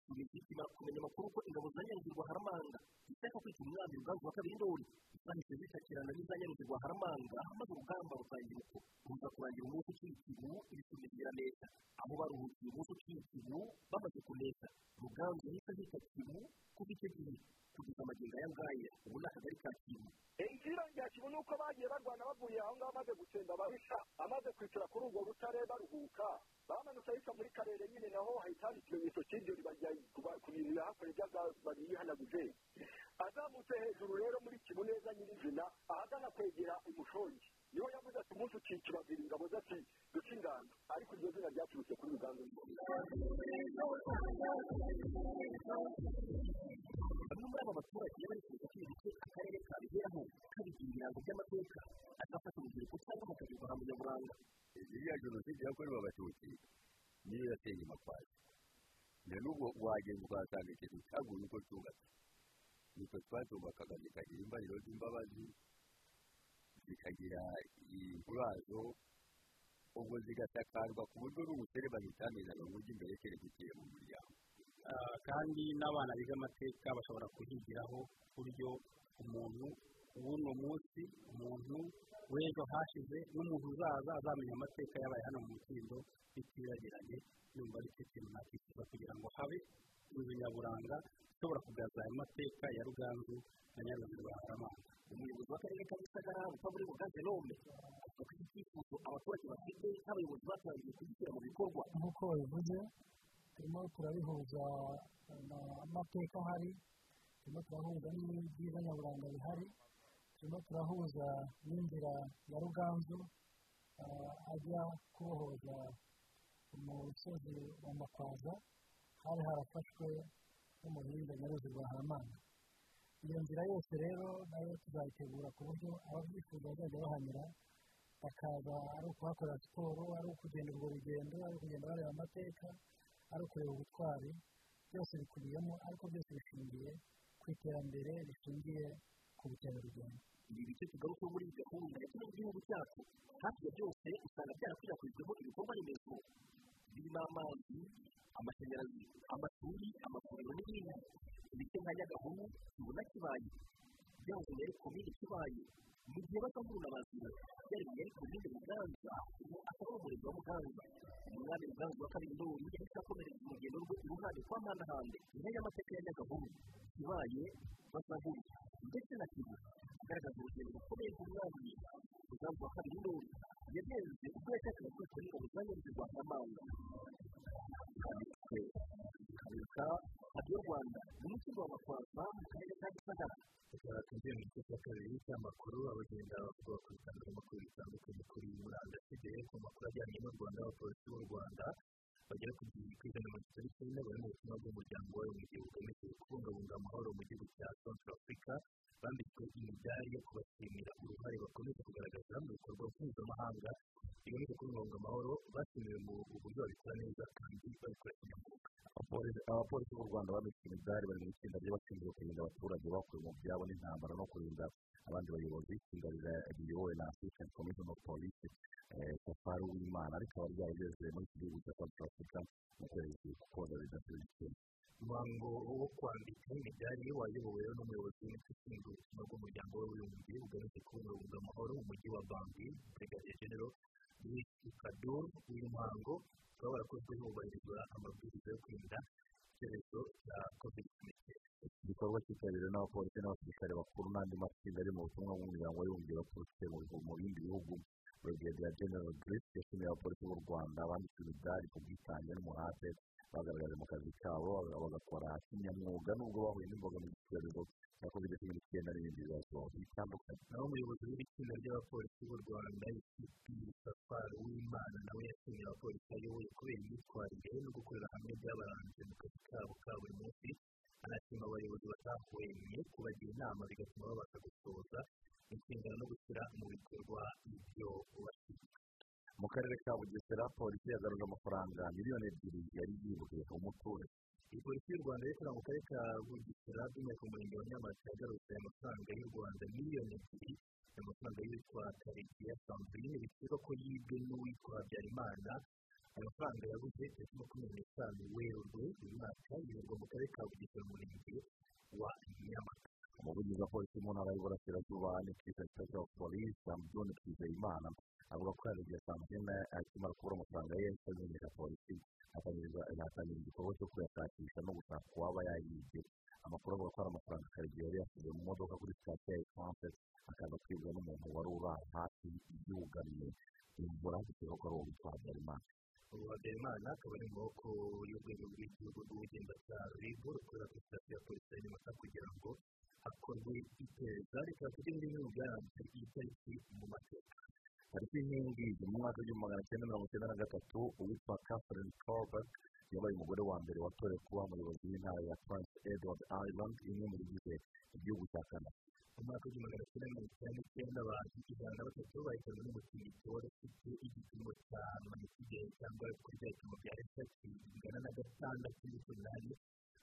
kumenya amakuru ko ingabo za nyaruzi rwa haramanga. Zishaka kwica umwami ruganzu wa kabiri ndori zahise zitakirana n'iza nyaruzi rwa haramanga maze urugamba rutangira uko ruza kurangira umunsi ukiri ikibu ibisubizo biraneza aho baruhukiye umunsi ukiri ikibu bamaze ku neza ruganzu yahise ahita kibu kuva icyo gihe kugeza amagingo aya ngaya ubu ni akagari ka kibu inzira rya kibu ni uko bagiye barwana bavuye aho ngaho bamaze gutsemba ababisha amaze kwicara kuri urwo rutare baruhuka. Bamanutse ahita muri karere nyine naho hahita hari ikimenyetso cy'ibyo bajya ku bintu yahakoreye babiyihanaguje azamutse hejuru rero muri kibu neza nyirizina ahagana kwegera imushongi ni ho yavuze ati umunsi ukikibabwira ingabo ze ati duce ingando. Ariko iryo zina ryaturutse kuri uganda bamwe muri aba baturage bari kuza kwibuka akarere ka bigeraho kabigira ibirango by'amateka agafasha urubyiruko cyangwa bakabivana mu nyaburanga iriya jenoside yakorewe abatutsi niyo yateye amakwasi na n'ubwo wagenda ukahasanga ikintu cyaguye uko cyubatse nitwe twazubakaga zikagira imbariro z'imbabazi zikagira inkurazo ubwo zigasakarwa ku buryo n'umuserebanya utamenyaga ngo ujye imbere kereka uciye mu muryango kandi n'abana biga amateka bashobora kuhigiraho ku buryo umuntu w'uno munsi umuntu w'ejo hashize n'umuntu uzaza azamenya amateka yabaye hano mu mukindo bitibagiranye yumva ari cyo kintu nakifuza kugira ngo habe inzu nyaburanga ishobora kugaza ayo mateka ya ruganzu na nyaruzi rwa haramanga. Umuyobozi w'akarere ka gisagara bukaburi bugaze nome avuga ko iki cyifuzo abaturage bafite nk'abayobozi batangiye kugishyira mu bikorwa. Nk'uko babivuze turimo turabihuza amateka ahari turimo turahuza n'ibyiza nyaburanga bihari. Turimo turahuza n'inzira ya ruganzu ajya kubohoza umusozi wa makwaza hari harafashwe n'umuhinga nyaruzi rwa haramanga iyo nzira yose rero na yo tuzayitegura ku buryo ababyifuza bazajya bahanyura bakaza ari ukuhakorera siporo ari ukugenda urwo rugendo ari ukugenda bareba amateka ari ukureba ubutwari byose bikubiyemo ariko byose bishingiye ku iterambere rishingiye ku bukerarugendo ibi bice tugaruka muri iyi gahunda ya kino gihugu cyacu. Hafi ya byose usanga byarakwirakwijweho ibikorwa remezo. Birimo amazi amashanyarazi amashuri amavuriro n'ibindi. Ibice nka nyagahuru tubona kibaye. Byahoze yari komini kibaye. Mu gihe batavuna bazira byari yari komini muganza. Ubu akaba ari umurenge wa muganza. Umwami muganza wa kabiri ndori yahise akomereza urugendo rwe iruhande kwa mpandahande inka y'amateka ya nyagahuru kibaye basahuri ndetse na kivu agaragaza urugendo rukomeye rw'umwami muganza wa kabiri ndori yagenze ubwo yashakaga kwitwa n'ingabo za nyaruzi rwa haramanga hadiyo rwanda mu mutima wa makwaza mu karere ka gisagara tukaba mu gice cya kabiri cy'amakuru abagenda bavuga ku bitangazamakuru bitandukanye kuri murandasi ku makuru ajyanye n'u rwanda abapolisi b'u rwanda bagera ku gihumbi ku ijana na mirongo itatu n'icyenda bari mu butumwa bw'umuryango w'abibumbye bugamije kubungabunga amahoro mu gihugu cya africa bambitswe imidari yo kubashimira. Uruhare bakomeza kugaragaza mu bikorwa mpuzamahanga bigamije kubungabunga amahoro bashimiwe mu buryo babikora neza kandi babikora kinyamwuga abapolisi b'u rwanda bambitswe imidari bari mu itsinda ry'abashinzwe kurinda abaturage bakuwe mu byabo n'intambara no kurinda abandi bayobozi itsinda riyobowe na assistant commissioner of police safari w'imana ariko aba ryarageze muri iki gihugu cya south africa mu kwezi bidasubira icyenda umuhango wo kwambika imidari wayobowe n'umuyobozi w'umutwe ushinzwe ubuzima bw'umuryango w'abibumbye bugamije kubungabunga amahoro mu mujyi wa bangi brigadier general louis kadur uyu muhango ukaba warakozwe hubahirizwa amabwiriza yo kwirinda icyorezo cya covid cumi n'icyenda igikorwa cyitabiriwe n'abapolisi n'abasirikare bakuru n'andi matsinda ari mu butumwa bw'umuryango w'abibumbye baturutse mu bindi bihugu. Brigadier general grace yashimiye abapolisi b'u rwanda bambitswe imidari ku bwitange n'umuhate bagaragaje mu kazi kabo bagakora kinyamwuga nubwo bahuye n'imbogamizi z'icyorezo cya covid cumi n'icyenda n'ibindi bibazo bitandukanye naho umuyobozi w'itsinda ry'abapolisi b'u rwanda isupi safari w'imana nawe yashimiye abapolisi ayoboye kubera imyitwarire no gukorera hamwe byabaranze mu kazi kabo ka buri munsi anashima abayobozi batahwemye kubagira inama bigatuma babasha gusohoza inshingano no gushyira mu bikorwa ibyo bashinzwe mu karere ka bugesera polisi yagaruje amafaranga miliyoni ebyiri yari yibwe umuturage iyi polisi y'u rwanda ikorera mu karere ka bugesera by'umwihariko mu murenge wa nyamata yagarutse amafaranga y'u rwanda miliyoni ebyiri amafaranga y'uwitwa karegeya sandrine bikekwa ko yibwe n'uwitwa habyarimana aya mafaranga yabuze tariki makumyabiri n'eshanu werurwe uyu mwaka yibirwa mu karere ka bugesera umurenge wa nyamata. Umuvugizi wa polisi mu ntara y'uburasirazuba ni kiza special police amjoni twizeyimana avuga ko yaregeye sandrine akimara kubura amafaranga ye yahise amenyesha polisi atangira igikorwa cyo kuyashakisha no gushaka uwaba yayibye. Amakuru avuga ko hari amafaranga karegeya yari yasize mu modoka kuri sitasiyo ya esanse akaza kwibwa n'umuntu wari uraye hafi y'uwugariye imvura bitewe ko ari uwo witwa habyarimana. Ubu habyarimana akaba ari mu maboko y'urwego rw'igihugu rw'ubugenzacyaha ribu rukorera kuri sitasiyo ya polisi ya nyamata kugira ngo hakorwe iperereza rikaba kugira ngo ibintu byaranze iyi tariki mu mateka. Tariki nk'ingi mu mwaka w'igihumbi magana cyenda mirongo icyenda na gatatu uwitwa catherine colbert yabaye umugore wa mbere watorewe kuba umuyobozi w'intara ya prince edward island imwe mu bigize igihugu cya canada. Mu mwaka w'igihumbi magana cyenda mirongo icyenda n'icyenda abantu ijana na batatu bahitanwe n'umutingito wari ufite igipimo cya magnitude cyangwa kuri bya bipimo bya leta kingana na gatandatu n'umunani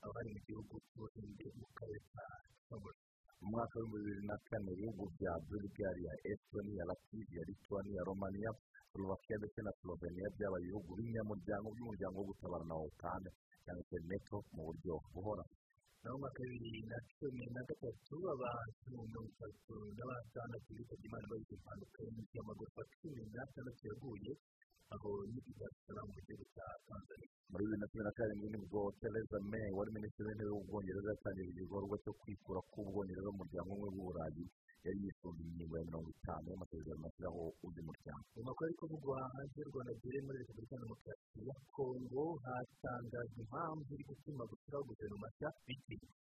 aho hari mu gihugu cy'ubuhinde mu karere ka somali mu mwaka w'ibihumbi bibiri na kane ibihugu bya bulgaria estonia latvia lituania romania slovakia ndetse na slovenia byabaye ibihugu b'inyamuryango by'umuryango wo gutabarana wa otan cyangwa se neto mu buryo buhoraho naho mu mwaka bibiri na cumi na gatatu abantu mirongo itatu na batandatu bitabye imana bagize impanuka y'amagorofa cumi n'atandatu yaguye aho ni kigali mu gihugu cya tanzania muri bibiri na cumi na karindwi ni bwo theresa may wari minisitiri w'intebe w'ubwongereza yatangiye igikorwa cyo kwikura k'ubwongereza umuryango umwe w'uburayi yari yisunze ingingo ya mirongo itanu y'amasezerano ashyiraho undi muryango mu makuru ari kuvugwa hanze y'u rwanda agere muri repubulika demokarasi ya kongo hatangajwe impamvu iri gutuma gushyiraho guverinoma nshya bitewe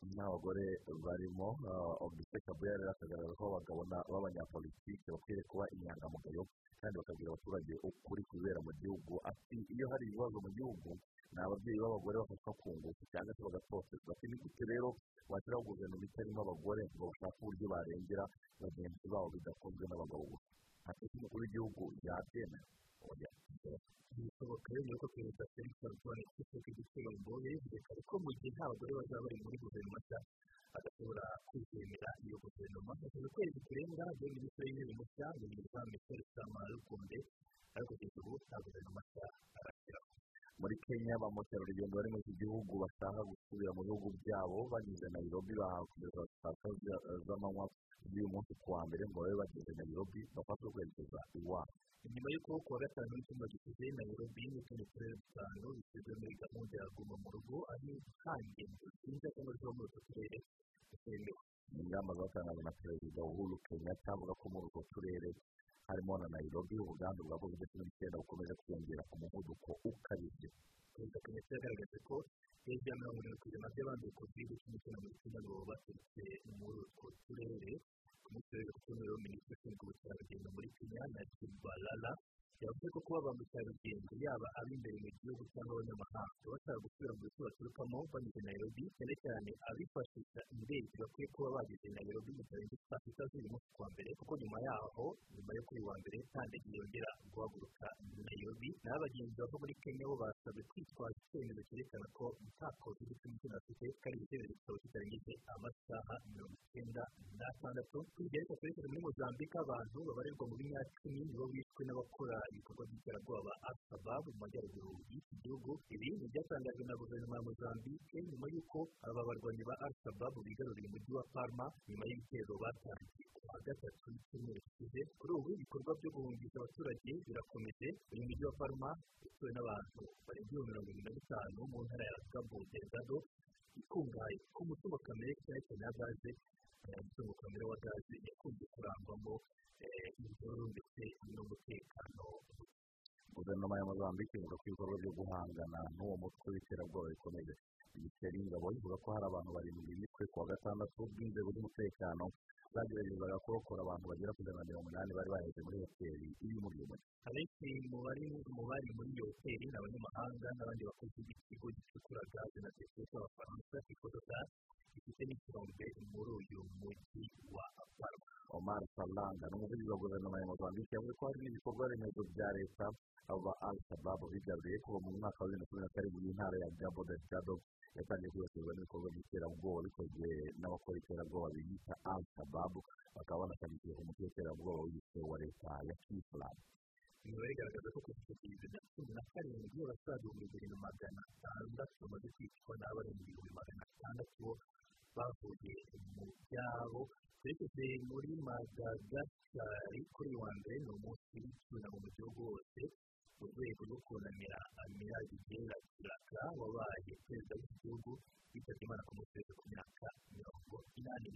marisite yatanzwe ngo wasangaga nta bagore barimo barimo Augustin Kabuya rero akagaragaza ko abagabo b'abanyapolitiki bakwiriye kuba inyangamugayo kandi bakabwira abaturage ukuri kubera mu gihugu. Ati iyo hari ibibazo mu gihugu ni ababyeyi b'abagore bafatwa ku ngufu cyangwa se bagatotezwa ni gute rero washyiraho guverinoma itarimo abagore ngo bashake uburyo barengera bagenzi babo bidakozwe n'abagabo gusa? Ati umukuru w'igihugu yabyemera bishoboka rero ko perezida felix antoine tshisekedi gicurombo yabivuze kare ko mu gihe nta bagore bazaba bari muri guverinoma adashobora kwizemera iyo guverinoma hashize ukwezi kurenga byo minisitiri w'intebe mushya minisitiri michel sama rukunde ariko kugeza ubu nta guverinoma nshya arashyiraho muri kenya ba mukerarugendo bari muri iki gihugu bashaka gusubira mu bihugu byabo banyuze nayirobi bahawe kugeza saa sita z'amanywa z'uyu munsi ku wa mbere ngo babe bageze nayirobi bafashe kwerekeza iwabo nyuma y'uko ku wa gatanu w'icyumba gishize nayirobi n'utundi turere dutanu bishyizwe muri gahunda ya guma mu rugo ari ngendo nziza cyangwa ziba muri utwo turere zitemewe ingamba zatangajwe na perezida uhuru kenyatta avuga ko muri utwo turere harimo na nayirobi ubwandu bwa covid cumi n'icyenda bukomeje kwiyongera ku muvuduko ukabije. Perezida kenyatta yagaragaje ko hejuru ya mirongo irindwi ku ijana by'abanduye covid cumi n'icyenda muri kenya ngo baturutse muri utwo turere ku munsi w'ejo ku cyumweru minisitiri ushinzwe ubukerarugendo muri kenya na kibalala yavuze ko kuba ba mukerarugendo yaba ab'imbere mu gihugu cyangwa abanyamahanga. Bashaka gusubira mu bice baturukamo banyuze nayirobi cyane cyane abifashisha indege. Bakwiye kuba bageze nayirobi bitarenze saa sita z'uyu munsi wa mbere kuko nyuma yaho nyuma yo kuri wa mbere nta ndege yongera guhaguruka nayirobi naho abagenzi bava muri kenya bo basabwe kwitwaza icyemezo cyerekana ko cumi n'icyenda bafite kandi icyemezo kikaba kitarengeje amasaha mirongo icyenda n'atandatu kugera twerekeza muri mozambique abantu babarirwa mu binyacumi nibo bishwe n'abakora ibikorwa by'iterabwoba al-shabab mu majyaruguru y'iki gihugu ibi ni ibyatangajwe na guverinoma ya mozambique nyuma y'uko aba barwanyi ba al-shabab bigaruriye umujyi wa parma nyuma y'ibitero batangiye ku wa gatatu w'icyumweru gishize kuri ubu ibikorwa byo guhungisha abaturage birakomeje. Uyu mujyi wa parma utuwe n'abantu barenga ibihumbi mirongo irindwi na bitanu mu ntara ya delgado ikungahaye ku mutungo kamere cyane cyane ya gaze umutungo kamere wa gaze yakunze kurangwamo imvururu ndetse n'umutekano guverinoma ya mozambique ivuga ko ibikorwa byo guhangana n'uwo mutwe w'iterabwoba bikomeje minisiteri y'ingabo ivuga ko hari abantu barindwi bishwe ku wa gatandatu bw'inzego z'umutekano. Bageragezaga kurokora abantu bagera ku ijana na mirongo inani bari baheze muri hoteli iri uyu mujyi abenshi mu bari mu muri iyo hoteli ni abanyamahanga n'abandi bakozi b'ikigo gicukura gaze na peteroli cy'abafaransa ikododa gifite n'ikirombe muri uyu mujyi wa parma omar salanga ni umuvugizi wa guverinoma ya mozambique yavuze ko hari n'ibikorwa remezo bya leta aba al shababu bigaruriye kuva mu mwaka wa bibiri na cumi na karindwi y'intara ya gabo delgado yatangiye kwibasirwa n'ibikorwa by'iterabwoba bikozwe n'abakora iterabwoba biyita al shababu bakaba banashamikiye ku mutwe w'iterabwoba w'igitwe wa leta ya kisilamu imibare igaragaza ko kuva bibiri na cumi na karindwi abasaga ibihumbi bibiri na magana atandatu bamaze kwicwa n'abarenga ibihumbi magana atandatu bavuye mu byabo twerekeze muri madagasitari kuri wa mbere ni umunsi w'icyunamo mu gihugu hose mu rwego rwo kunamira amirage igera kiraka wabaye perezida w'iki gihugu yitabye imana ku w'ejo ku myaka mirongo inani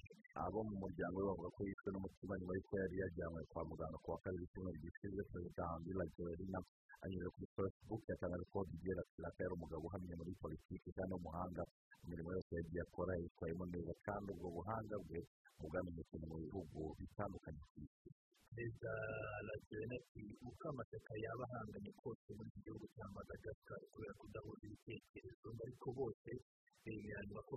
abo mu muryango we bavuga ko yishwe n'umutima nyuma y'uko yari yajyanywe kwa muganga ku wa kabiri icyumweru gishize perezida hambira joelina anyuze kuri facebook yatangaje ko didier kiraka yari umugabo uhamye muri politiki kandi w'umuhanga mu mirimo yose yagiye akora yitwayemo neza kandi ubwo buhanga bwe bwamenyekanye mu bihugu bitandukanye ku isi. Perezida rajyana ati uko amashyaka yaba ahanganye kose muri iki gihugu cya madagascar kubera kudahuza ibitekerezo ariko bose bemeranywa ko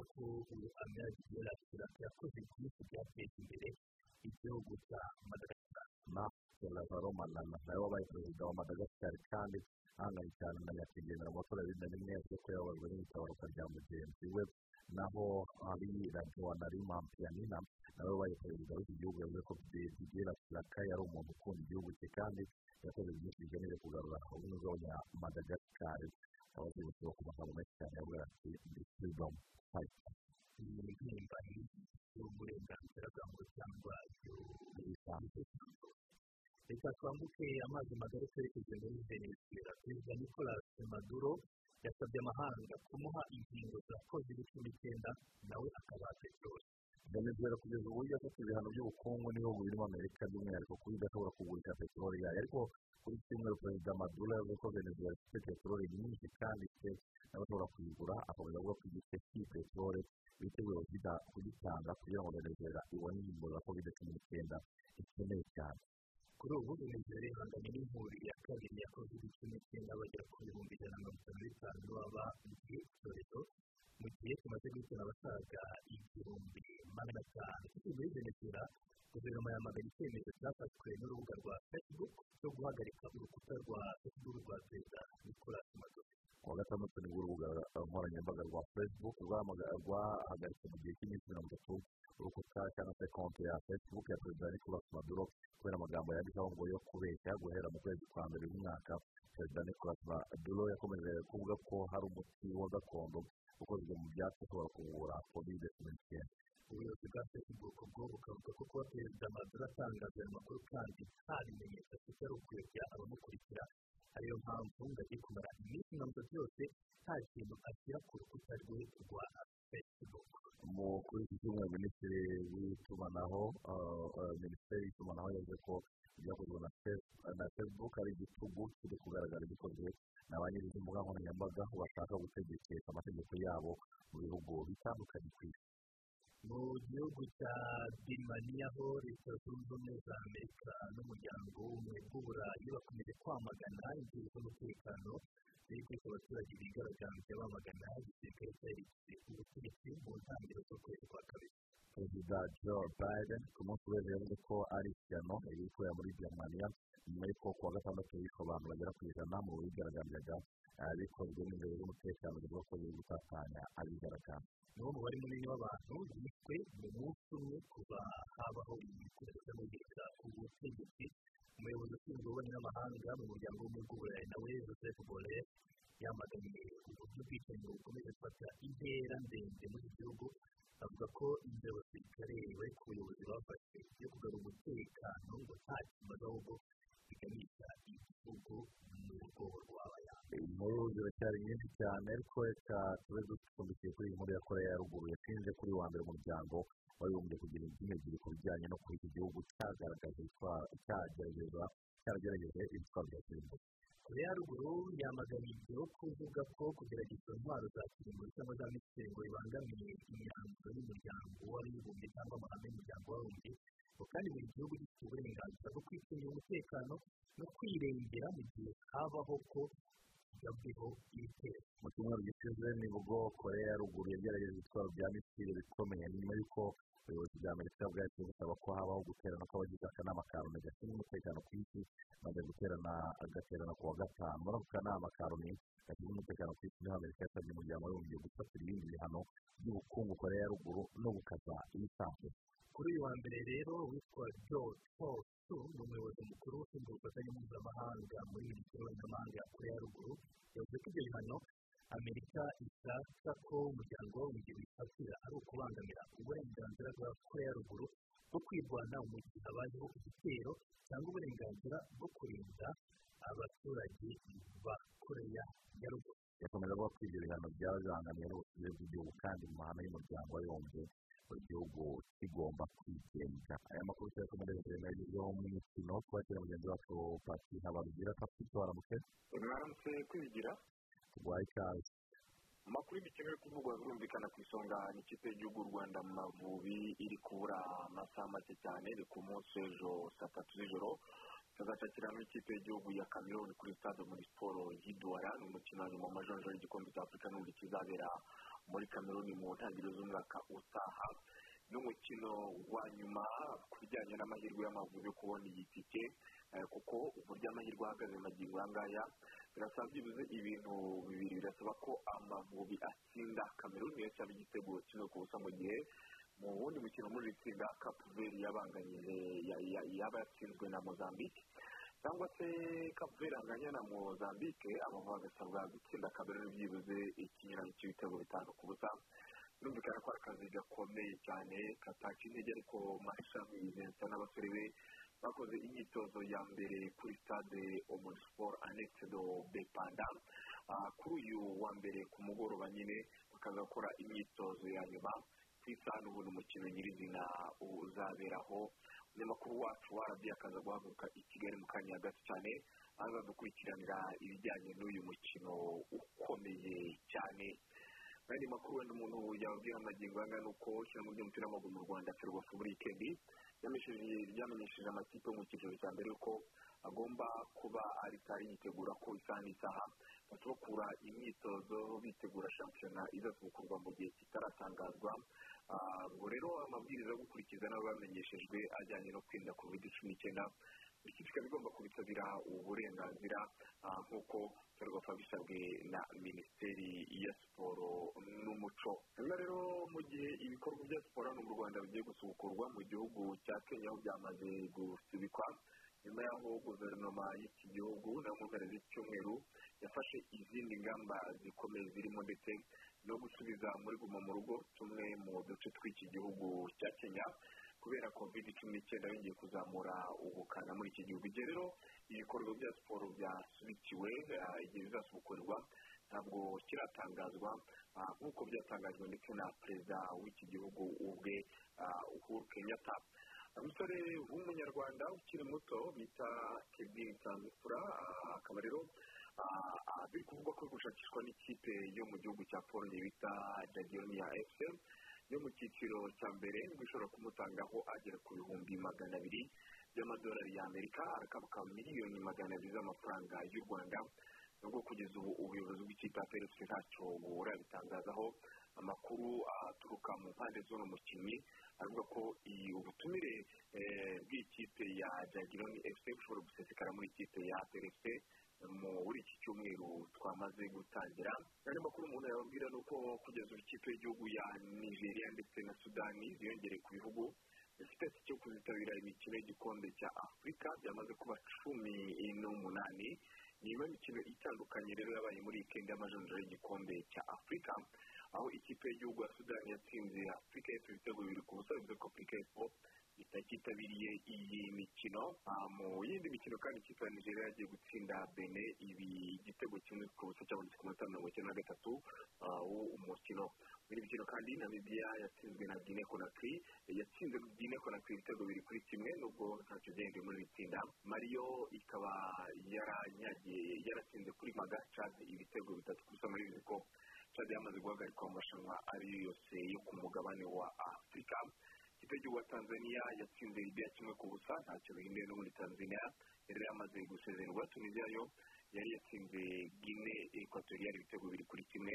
igera kiraka yakoze byinshi byateza imbere igihugu cya madagascar lazaro manana nawe wabaye perezida wa madagascar kandi ahanganye cyane na nyakwigendera mu matora ya bibiri na rimwe ko yababajwe n'itabaruka rya mugenzi we naho ari rajuwanari mampiyanina nawe wabaye perezida w'iki gihugu yavuze ko didier kiraka yari umuntu ukunda igihugu cye kandi yakoze byinshi bigamije kugarura ubumwe bw'abanyamadagascar abakozi bose bo ku magambo menshi cyane yavuga ati ndi freedom fighter ni impirimbanyi y'uburenganzira bwa muntu cyangwa ibisanzwe reka twambuke amazi magari twerekeze muri venezuela perezida nicolas maduro yasabye amahanga kumuha ingingo za covid cumi n'icyenda nawe akabaha peteroli venezuela kugeza ubu yafata ibihano by'ubukungu n'ibihugu birimo amerika by'umwihariko kuba idashobora kugurisha peteroli yayo. Ariko kuri kimwe perezida maduro yavuze ko venezuela ifite peteroli nyinshi kandi ifite n'abashobora kuyigura akomeza avuga ko igice cy'iyi peteroli biteguye kugitanga kugira ngo venezuela ibone ingingo za covid cumi n'icyenda ikeneye cyane. Kuri ubu venezuela ihanganye n'inkuri ya kabiri ya covid cumi n'icyenda bagera ku bihumbi ijana na mirongo itanu n'itanu baba mu gihe icyorezo mu gihe tumaze guhitana abasaga igihumbi magana atanu muri venezuela guverinoma yamagana icyemezo cyafashwe n'urubuga rwa facebook cyo guhagarika urukuta rwa facebook rwa perezida nicolas maduro kuwa gatandatu ni bwo urubuga nkoranyambaga rwa facebook rwahagaritse mu gihe cy'iminsi mirongo itatu urukuta cyangwa se konti ya facebook ya perezida nicolas maduro kubera amagambo yanditseho ngo yo kubeshya guhera mu kwezi kwa mbere y'umwaka perezida nicolas maduro yakomeje kuvuga ko hari umuti wa gakondo ukozwe mu byatsi ushobora kuvura kovide cumi n'icyenda ubuyobozi bwa facebook bwo bukavuga ko kuba perezida maduro atangaza ayo makuru kandi nta bimenyetso afite ari ukuyobya abamukurikira. Ariyo mpamvu ngo agiye kumara iminsi mirongo yose nta kintu ashyira ku rukuta rwe rwa facebook. Kuri iki cyumweru minisitiri w'itumanaho minisiteri y'itumanaho yavuze ko ibyakozwe na facebook ari igitugu kiri kugaragara gikozwe na ba nyiri imbuga nkoranyambaga bashaka gutegekesha amategeko yabo mu bihugu bitandukanye ku isi. Mu gihugu cya birimaniya ho leta zunze ubumwe za amerika n'umuryango w'ubumwe bw'uburayi bakomeje kwamagana inzego z'umutekano ziri kwica abaturage bigaragambye bamagana igisirikare cyariswe ubutegetsi mu ntangiriro z'ukwezi kwa kabiri. Perezida joe biden ku munsi w'ejo yavuze ko ari ishyano yari ikorera muri birimaniya nyuma y'uko kuwa gatandatu yishe abantu bagera ku ijana mu bigaragambyaga bikozwe n'inzego z'umutekano zivuga ko biri gutatanya abigaragambya niwo mubare munini w'abantu bishwe mu munsi umwe kuva habaho imikoresha n'ubwiza ku butegetsi umuyobozi ushinzwe ububanyi n'amahanga mu muryango w'ubumwe bw'uburayi nawe joseph borrell yamaganye uburyo ubwicanyi bukomeje gufata intera ndende muri iki gihugu avuga ko inzego bari ku buyobozi bafashe yo kugarura umutekano ngo nta kibazo ahubwo biganisha igihugu mu rwego rw'abayanga inkuru ziracyari nyinshi cyane ariko reka tube ducumbikiye kuri iyi nkuru ya koreya ya ruguru. Yashinze kuri wa mbere umuryango wabibumbye kugira indimi ebyiri ku bijyanye no kuri iki gihugu cyagaragaje cyaragerageje ibitwaro bya kirimbuzi koreya ya ruguru yamaganye ibyo kuvuga ko kugerageza intwaro za kirimbuzi cyangwa za misiri ngo bibangamiye imyanzuro y'umuryango w'abibumbye cyangwa amahame y'umuryango w'abibumbye kandi buri gihugu gifite uburenganzira bwo kwicungira umutekano no kwirengera mu gihe habaho ko kigabweho ibitero. Mu cyumweru gishize ni bwo koreya ya ruguru yagerageje ibitwaro bya misiri bikomeye. Nyuma y'uko ubuyobozi bwa amerika bwagiye busaba ko habaho guterana kw'abagize akanama ka loni gashinzwe umutekano ku isi maze guterana agaterana ku wa gatanu muri ako kanama ka loni gashinzwe umutekano ku isi ni ho amerika yasabye umuryango w'abibumbye gufatira ibindi bihano by'ubukungu koreya ya ruguru no gukaza ibisanzwe kuri uyu wa mbere rero witwa george post ni umuyobozi mukuru ushinzwe ubufatanye mpuzamahanga muri minisiteri y'abanyamahanga ya koreya ya ruguru yavuze ko ibyo bihano amerika ishaka ko umuryango w'abibumbye wifatira ari ukubangamira uburenganzira bwa koreya ya ruguru bwo kwirwanaho mu gihe habayeho igitero cyangwa uburenganzira bwo kurinda abaturage ba koreya ya ruguru. Yakomeza avuga ko ibyo bihano byaba bibangamiye n'ubusugire bw'igihugu kandi mu mahame y'umuryango w'abibumbye buri gihugu kigomba kwigenga. Aya makuru tuyakomereze na yo mu mikino twakira mugenzi wacu pati habarugira pati twaramutse mwaramutse kwigira. Turwaye ikaze amakuru y'imikino iri kuvugwa birumvikana ku isonga ni ikipe y'igihugu rwanda mavubi iri kubura amasaha make cyane ni ku munsi w'ejo saa tatu z'ijoro. Ikazashakira n'ikipe y'igihugu ya cameroon kuri stade muri siporo y'iduwara ni umukino wa nyuma w'amajonjoro y'igikombe cya afurika n'ubundi kizabera muri cameroon mu ntangiriro z'umwaka utaha. N'umukino wa nyuma ku bijyanye n'amahirwe y'amavubi yo kubona iyi tike kuko uburyo amahirwe ahagaze magingo aya ngaya byibuze ibintu bibiri. Birasaba ko amavubi atsinda cameroon niyo cyaba igitego kimwe ku busa mu gihe mu wundi mukino muri iri tsinda kapuveri yabanganyije yaba yatsinzwe na mozambique cyangwa se kapuveri anganya na mozambique amavubi agasabwa gutsinda cameroon byibuze ikinyuranyo cy'ibitego bitanu ku busa. Birumvikana ko ari akazi gakomeye cyane kataca intege ariko mashami vincent n'abasore be bakoze imyitozo ya mbere kuri stade omoni siporo anekisi do bepanda kuri uyu wa mbere ku mugoroba nyine bakaza gukora imyitozo ya nyuma. Ku isaha n'ubundi umukino nyirizina uzaberaho. Umunyamakuru wacu wa radiyo akaza guhaguruka i kigali mu kanya gato cyane aza dukurikiranira ibijyanye n'uyu mukino ukomeye cyane. N'andi makuru wenda umuntu yababwira amagingo angana uko ishyirahamwe ry'umupira w'amaguru mu rwanda ferwafa muri wikendi ryamenyesheje amakipe mu cyiciro cya mbere yuko agomba kuba ari tari yitegura ko isaha n'isaha basubukura imyitozo bitegura shampiyona izasubukurwa mu gihe kitaratangazwa ngo rero amabwiriza yo gukurikiza nabo bamenyeshejwe ajyanye no kwirinda covid cumi n'icyenda. Ikipe ikaba igomba kubisabira uburenganzira nk'uko ferwafa bisabwe na minisiteri ya siporo n'umuco. Hanyuma rero mu gihe ibikorwa bya siporo hano mu rwanda bigiye gusubukurwa mu gihugu cya kenya aho byamaze gusubikwa nyuma y'aho guverinoma y'iki gihugu na yo mu z'icyumweru yafashe izindi ngamba zikomeye zirimo ndetse no gusubiza muri guma mu rugo tumwe mu duce tw'iki gihugu cya kenya. Kubera kovide cumi n'icyenda yongeye kuzamura ubukana muri iki gihugu. Igihe rero ibikorwa bya siporo byasubikiwe igihe bizasubukurirwa ntabwo kiratangazwa. Nk'uko byatangajwe ndetse na perezida w'iki gihugu ubwe uhuru kenyatta. Umusore w'umunyarwanda ukiri muto bita kevin nsanzifura akaba rero biri kuvugwa ko gushakishwa n'ikipe yo mu gihugu cya paul bita jagironi ya fm yo mu cyiciro cya mbere ngo ishobora kumutangaho agera ku bihumbi magana abiri by'amadolari y'amerika akabuka miliyoni magana abiri z'amafaranga y'u rwanda. Nubwo kugeza ubu ubuyobozi bw'ikipe plfc ntacyo burabitangazaho amakuru aturuka mu mpande z'uno mukinnyi avuga ko ubutumire bw'ikipe ya jagironi fc bushobora gusesekara muri ikipe ya plfc muri iki cyumweru twamaze gutangira. Andi makuru umuntu yababwira ni uko kugeza ubu ikipe y'igihugu ya nigeria ndetse na sudani ziyongereye ku bihugu. Bifite cyo kuzitabira imikino y'igikombe cya afurika byamaze kuba cumi n'umunani. Nyuma y'imikino itandukanye rero yabaye muri wikendi y'amajonjora y'igikombe cya afurika aho ikipe y'igihugu ya sudani yatsinze afurika y'epfo ibitego bibiri ku busa bivuze afurika y'epfo. Itakitabiriye iyi mikino. Mu yindi mikino kandi ikipe ya nigeria yagiye gutsinda bene ibi igitego kimwe ku busa cyabonetse ku minota mirongo icyenda na gatatu w'umukino. Muri mikino kandi namibia yatsinzwe na gine konakiri yatsinze gine konakiri ibitego bibiri kuri kimwe nubwo ntacyo byahinduye muri iri tsinda. Mariyo ikaba yaranyagiye yaratsinze kuri maga cadi ibitego bitatu gusa muri bizi ko yamaze guhagarikwa mu ariyo yose yo ku mugabane wa afurika ikipe y'igihugu ya tanzania yatsinze libya kimwe ku busa ntacyo bihinduye muri tanzania. Yari yamaze gusezererwa tunisiya yo yari yatsinze gine ekwatoriyari ibitego bibiri kuri kimwe.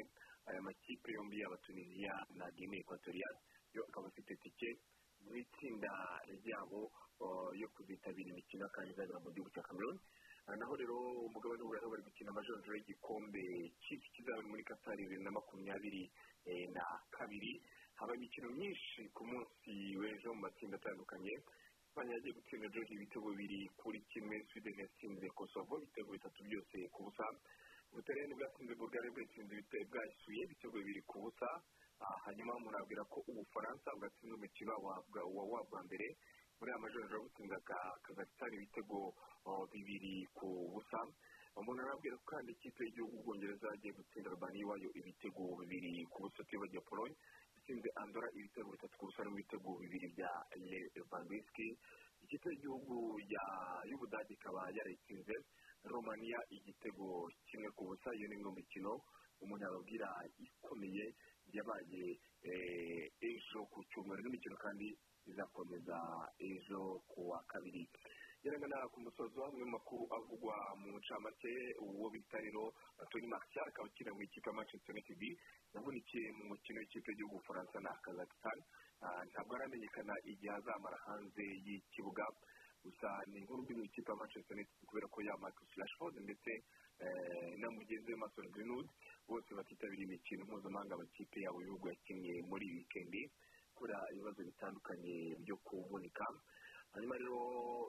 Aya makipe yombi yaba tunisiya na gine ekwatoriyari yo akaba afite tike mu itsinda ryabo yo kuzitabira imikino kandi izabera mu gihugu cya cameroon naho rero umugabane w'uburayi bari gukina amajonjoro y'igikombe cy'iki kizaba muri katari bibiri na makumyabiri na kabiri. Haba imikino myinshi ku munsi w'ejo mu matsinda atandukanye Espanye yagiye gutsinda Georgia ibitego bibiri kuri kimwe Sweden yatsinze Kosovo ibitego bitatu byose ku busa. Ubutaliyani bwatsinze Bulgaria bwatsinze bwasuye ibitego bibiri ku busa. Hanyuma umuntu abwira ko Ubufaransa bwatsinze umukino wa bwa mbere. Muri aya majonjora butsinze Kazakhstan ibitego bibiri ku busa. Umuntu arabwira ko kandi ikipe y'igihugu Ubwongereza yagiye gutsinda Albania ibitego bibiri ku busa twibagiwe Pologne itsinze andora ibitego bitatu ku busa n'ibitego bibiri bya lewandowski ikipe y'igihugu y'ubudage ikaba yarayitsinze romania igitego kimwe ku busa iyo ni imwe mu mikino umuntu yababwira ikomeye yabaye ejo ku cyumweru n'imikino kandi izakomeza ejo ku wa kabiri. Geragana ku musozo amwe mu makuru avugwa mu ncamake uwo bita rero toni martial akaba akina mu ikipe ya manchester united yavunikiye mu mukino w'ikipe y'igihugu bufaransa na kazakhstan. Ntabwo aramenyekana igihe azamara hanze y'ikibuga. Gusa ni inkuru mbi mu ikipe ya manchester united kubera ko ya marcus ndetse na mugenzi we mason greenwood bose batitabiriye imikino mpuzamahanga amakipe yabo y'ibihugu yakinnye muri wikendi kubera ibibazo bitandukanye byo kuvunika hanyuma rero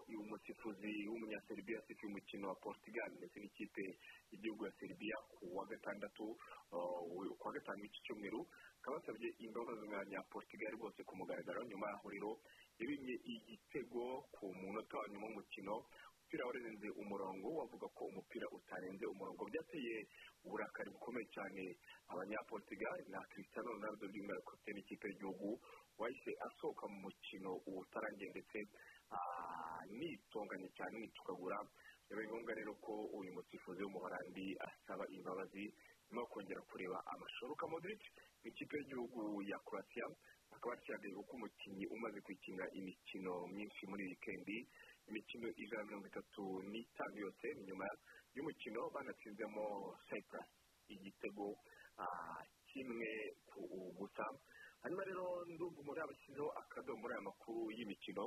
uyu musifuzi w'umunyaserbia asifuye umukino wa portugal. Ndetse n'ikipe y'igihugu ya serbia ku wa gatandatu ku wa gatanu w'iki cyumweru akaba yasabye imbabazi abanyaportugal bose ku mugaragaro nyuma yaho rero yabimye igitego ku munota wa nyuma w'umukino umupira warenze umurongo wavuga ko umupira utarenze umurongo. Byateye uburakari bukomeye cyane. Abanyaportugal na cristiano ronaldo by'umwihariko kapitene n'ikipe y'igihugu wahise asohoka mu mukino utarangiye ndetse nitonganye cyane nitukagura bibaye ngombwa rero ko uyu musifuzi w'umuholandi asaba imbabazi nyuma yo kongera kureba amashoruka modric mu ikipe y'igihugu ya croatia. Akaba yakihagarariye kuko umukinnyi umaze kwikinira imikino myinshi muri wikendi imikino ijana na mirongo itatu n'itanu yose nyuma y'umukino banatsinzemo cyprus. Igitego kimwe ku busa hanyuma rero ndumva umuntu yabashyizeho akadomo muri aya makuru y'imikino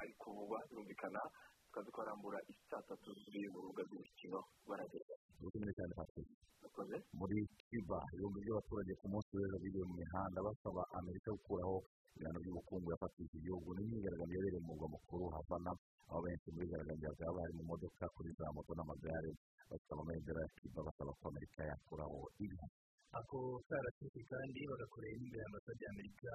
ariko vuba birumvikana tukaza twarambura isaa tatu ziri mu rubuga rw'imikino baragenda. Muri cuba ibihumbi by'abaturage ku munsi w'ejo biriwe mu mihanda basaba amerika gukuraho ibihano by'ubukungu yafatije iki gihugu n'imyigaragambyo yabereye mu murwa mukuru havana aho benshi muri garagambya bakaba bari mu modoka kuri za moto n'amagare. Basaba amabendera ya cuba basaba ko amerika yakuraho ibihano. Ako karasisi kandi bagakoreye n'imbere y'amasade y'amerika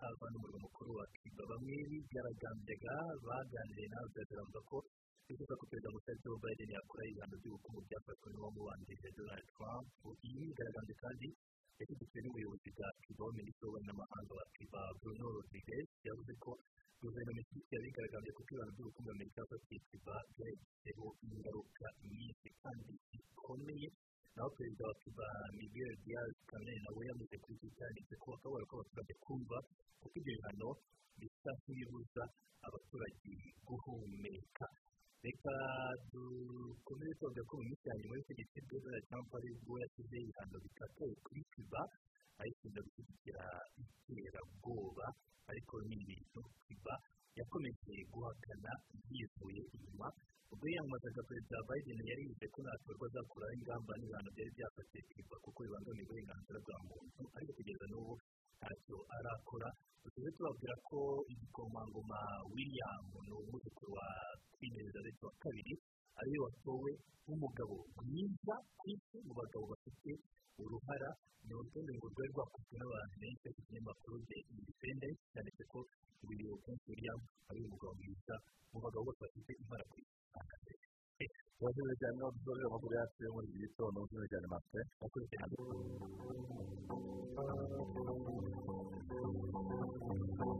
hava n'umurwa mukuru wa cuba bamwe bigaragambyaga baganiriye nawe biragaragaza ko bifuza ko perezida musa joe biden yakora ibihano by'ubukungu byafashwe n'uwamubanjirije donald trump. Iyi myigaragambyo kandi yashyigitswe n'ubuyobozi bwa cuba minisitiri w'ububanyi n'amahanga wa cuba bruno rodriguez yavuze ko guverinoma ishyigikiye abigaragambye kuko ibihano by'ubukungu amerika yafatiye cuba byagizeho ingaruka nyinshi kandi zikomeye. Naho perezida wa cuba miguel diaz canel nawe iki cyanditse ko akababaro k'abaturage kumva kuko ibyo bihano bisa nk'ibibuza abaturage guhumeka. Reka dukomeze tuvuga ko mu minsi ya nyuma y'ubutegetsi donald trump ari bwo yashyize ibihano bikakaye kuri cuba ayikunda gushyigikira iterabwoba ariko ni ibintu cuba yakomeje guhakana yivuye inyuma ubwo yiyamamazaga perezida biden yari yize ko natorwa azakuraho ingamba n'ibihano byari byafatiye cuba kuko bibangamiye uburenganzira bwa muntu ariko kugeza n'ubu ntacyo arakora. Tujye tubabwira ko igikomangoma william ni umwuzukuru wa elizabeth wa kabiri ari we watowe nk'umugabo mwiza ku isi mu bagabo bafite uruhara ni urutonde rwari rwakozwe n'abantu benshi ku kinyamakuru de independence cyanditse ko uyu prince william ari umugabo mwiza mu bagabo bose bafite impara ku isi urakoze cyane aho dusoje amakuru yacu yo muri iki gitondo urakoze cyane Thank you.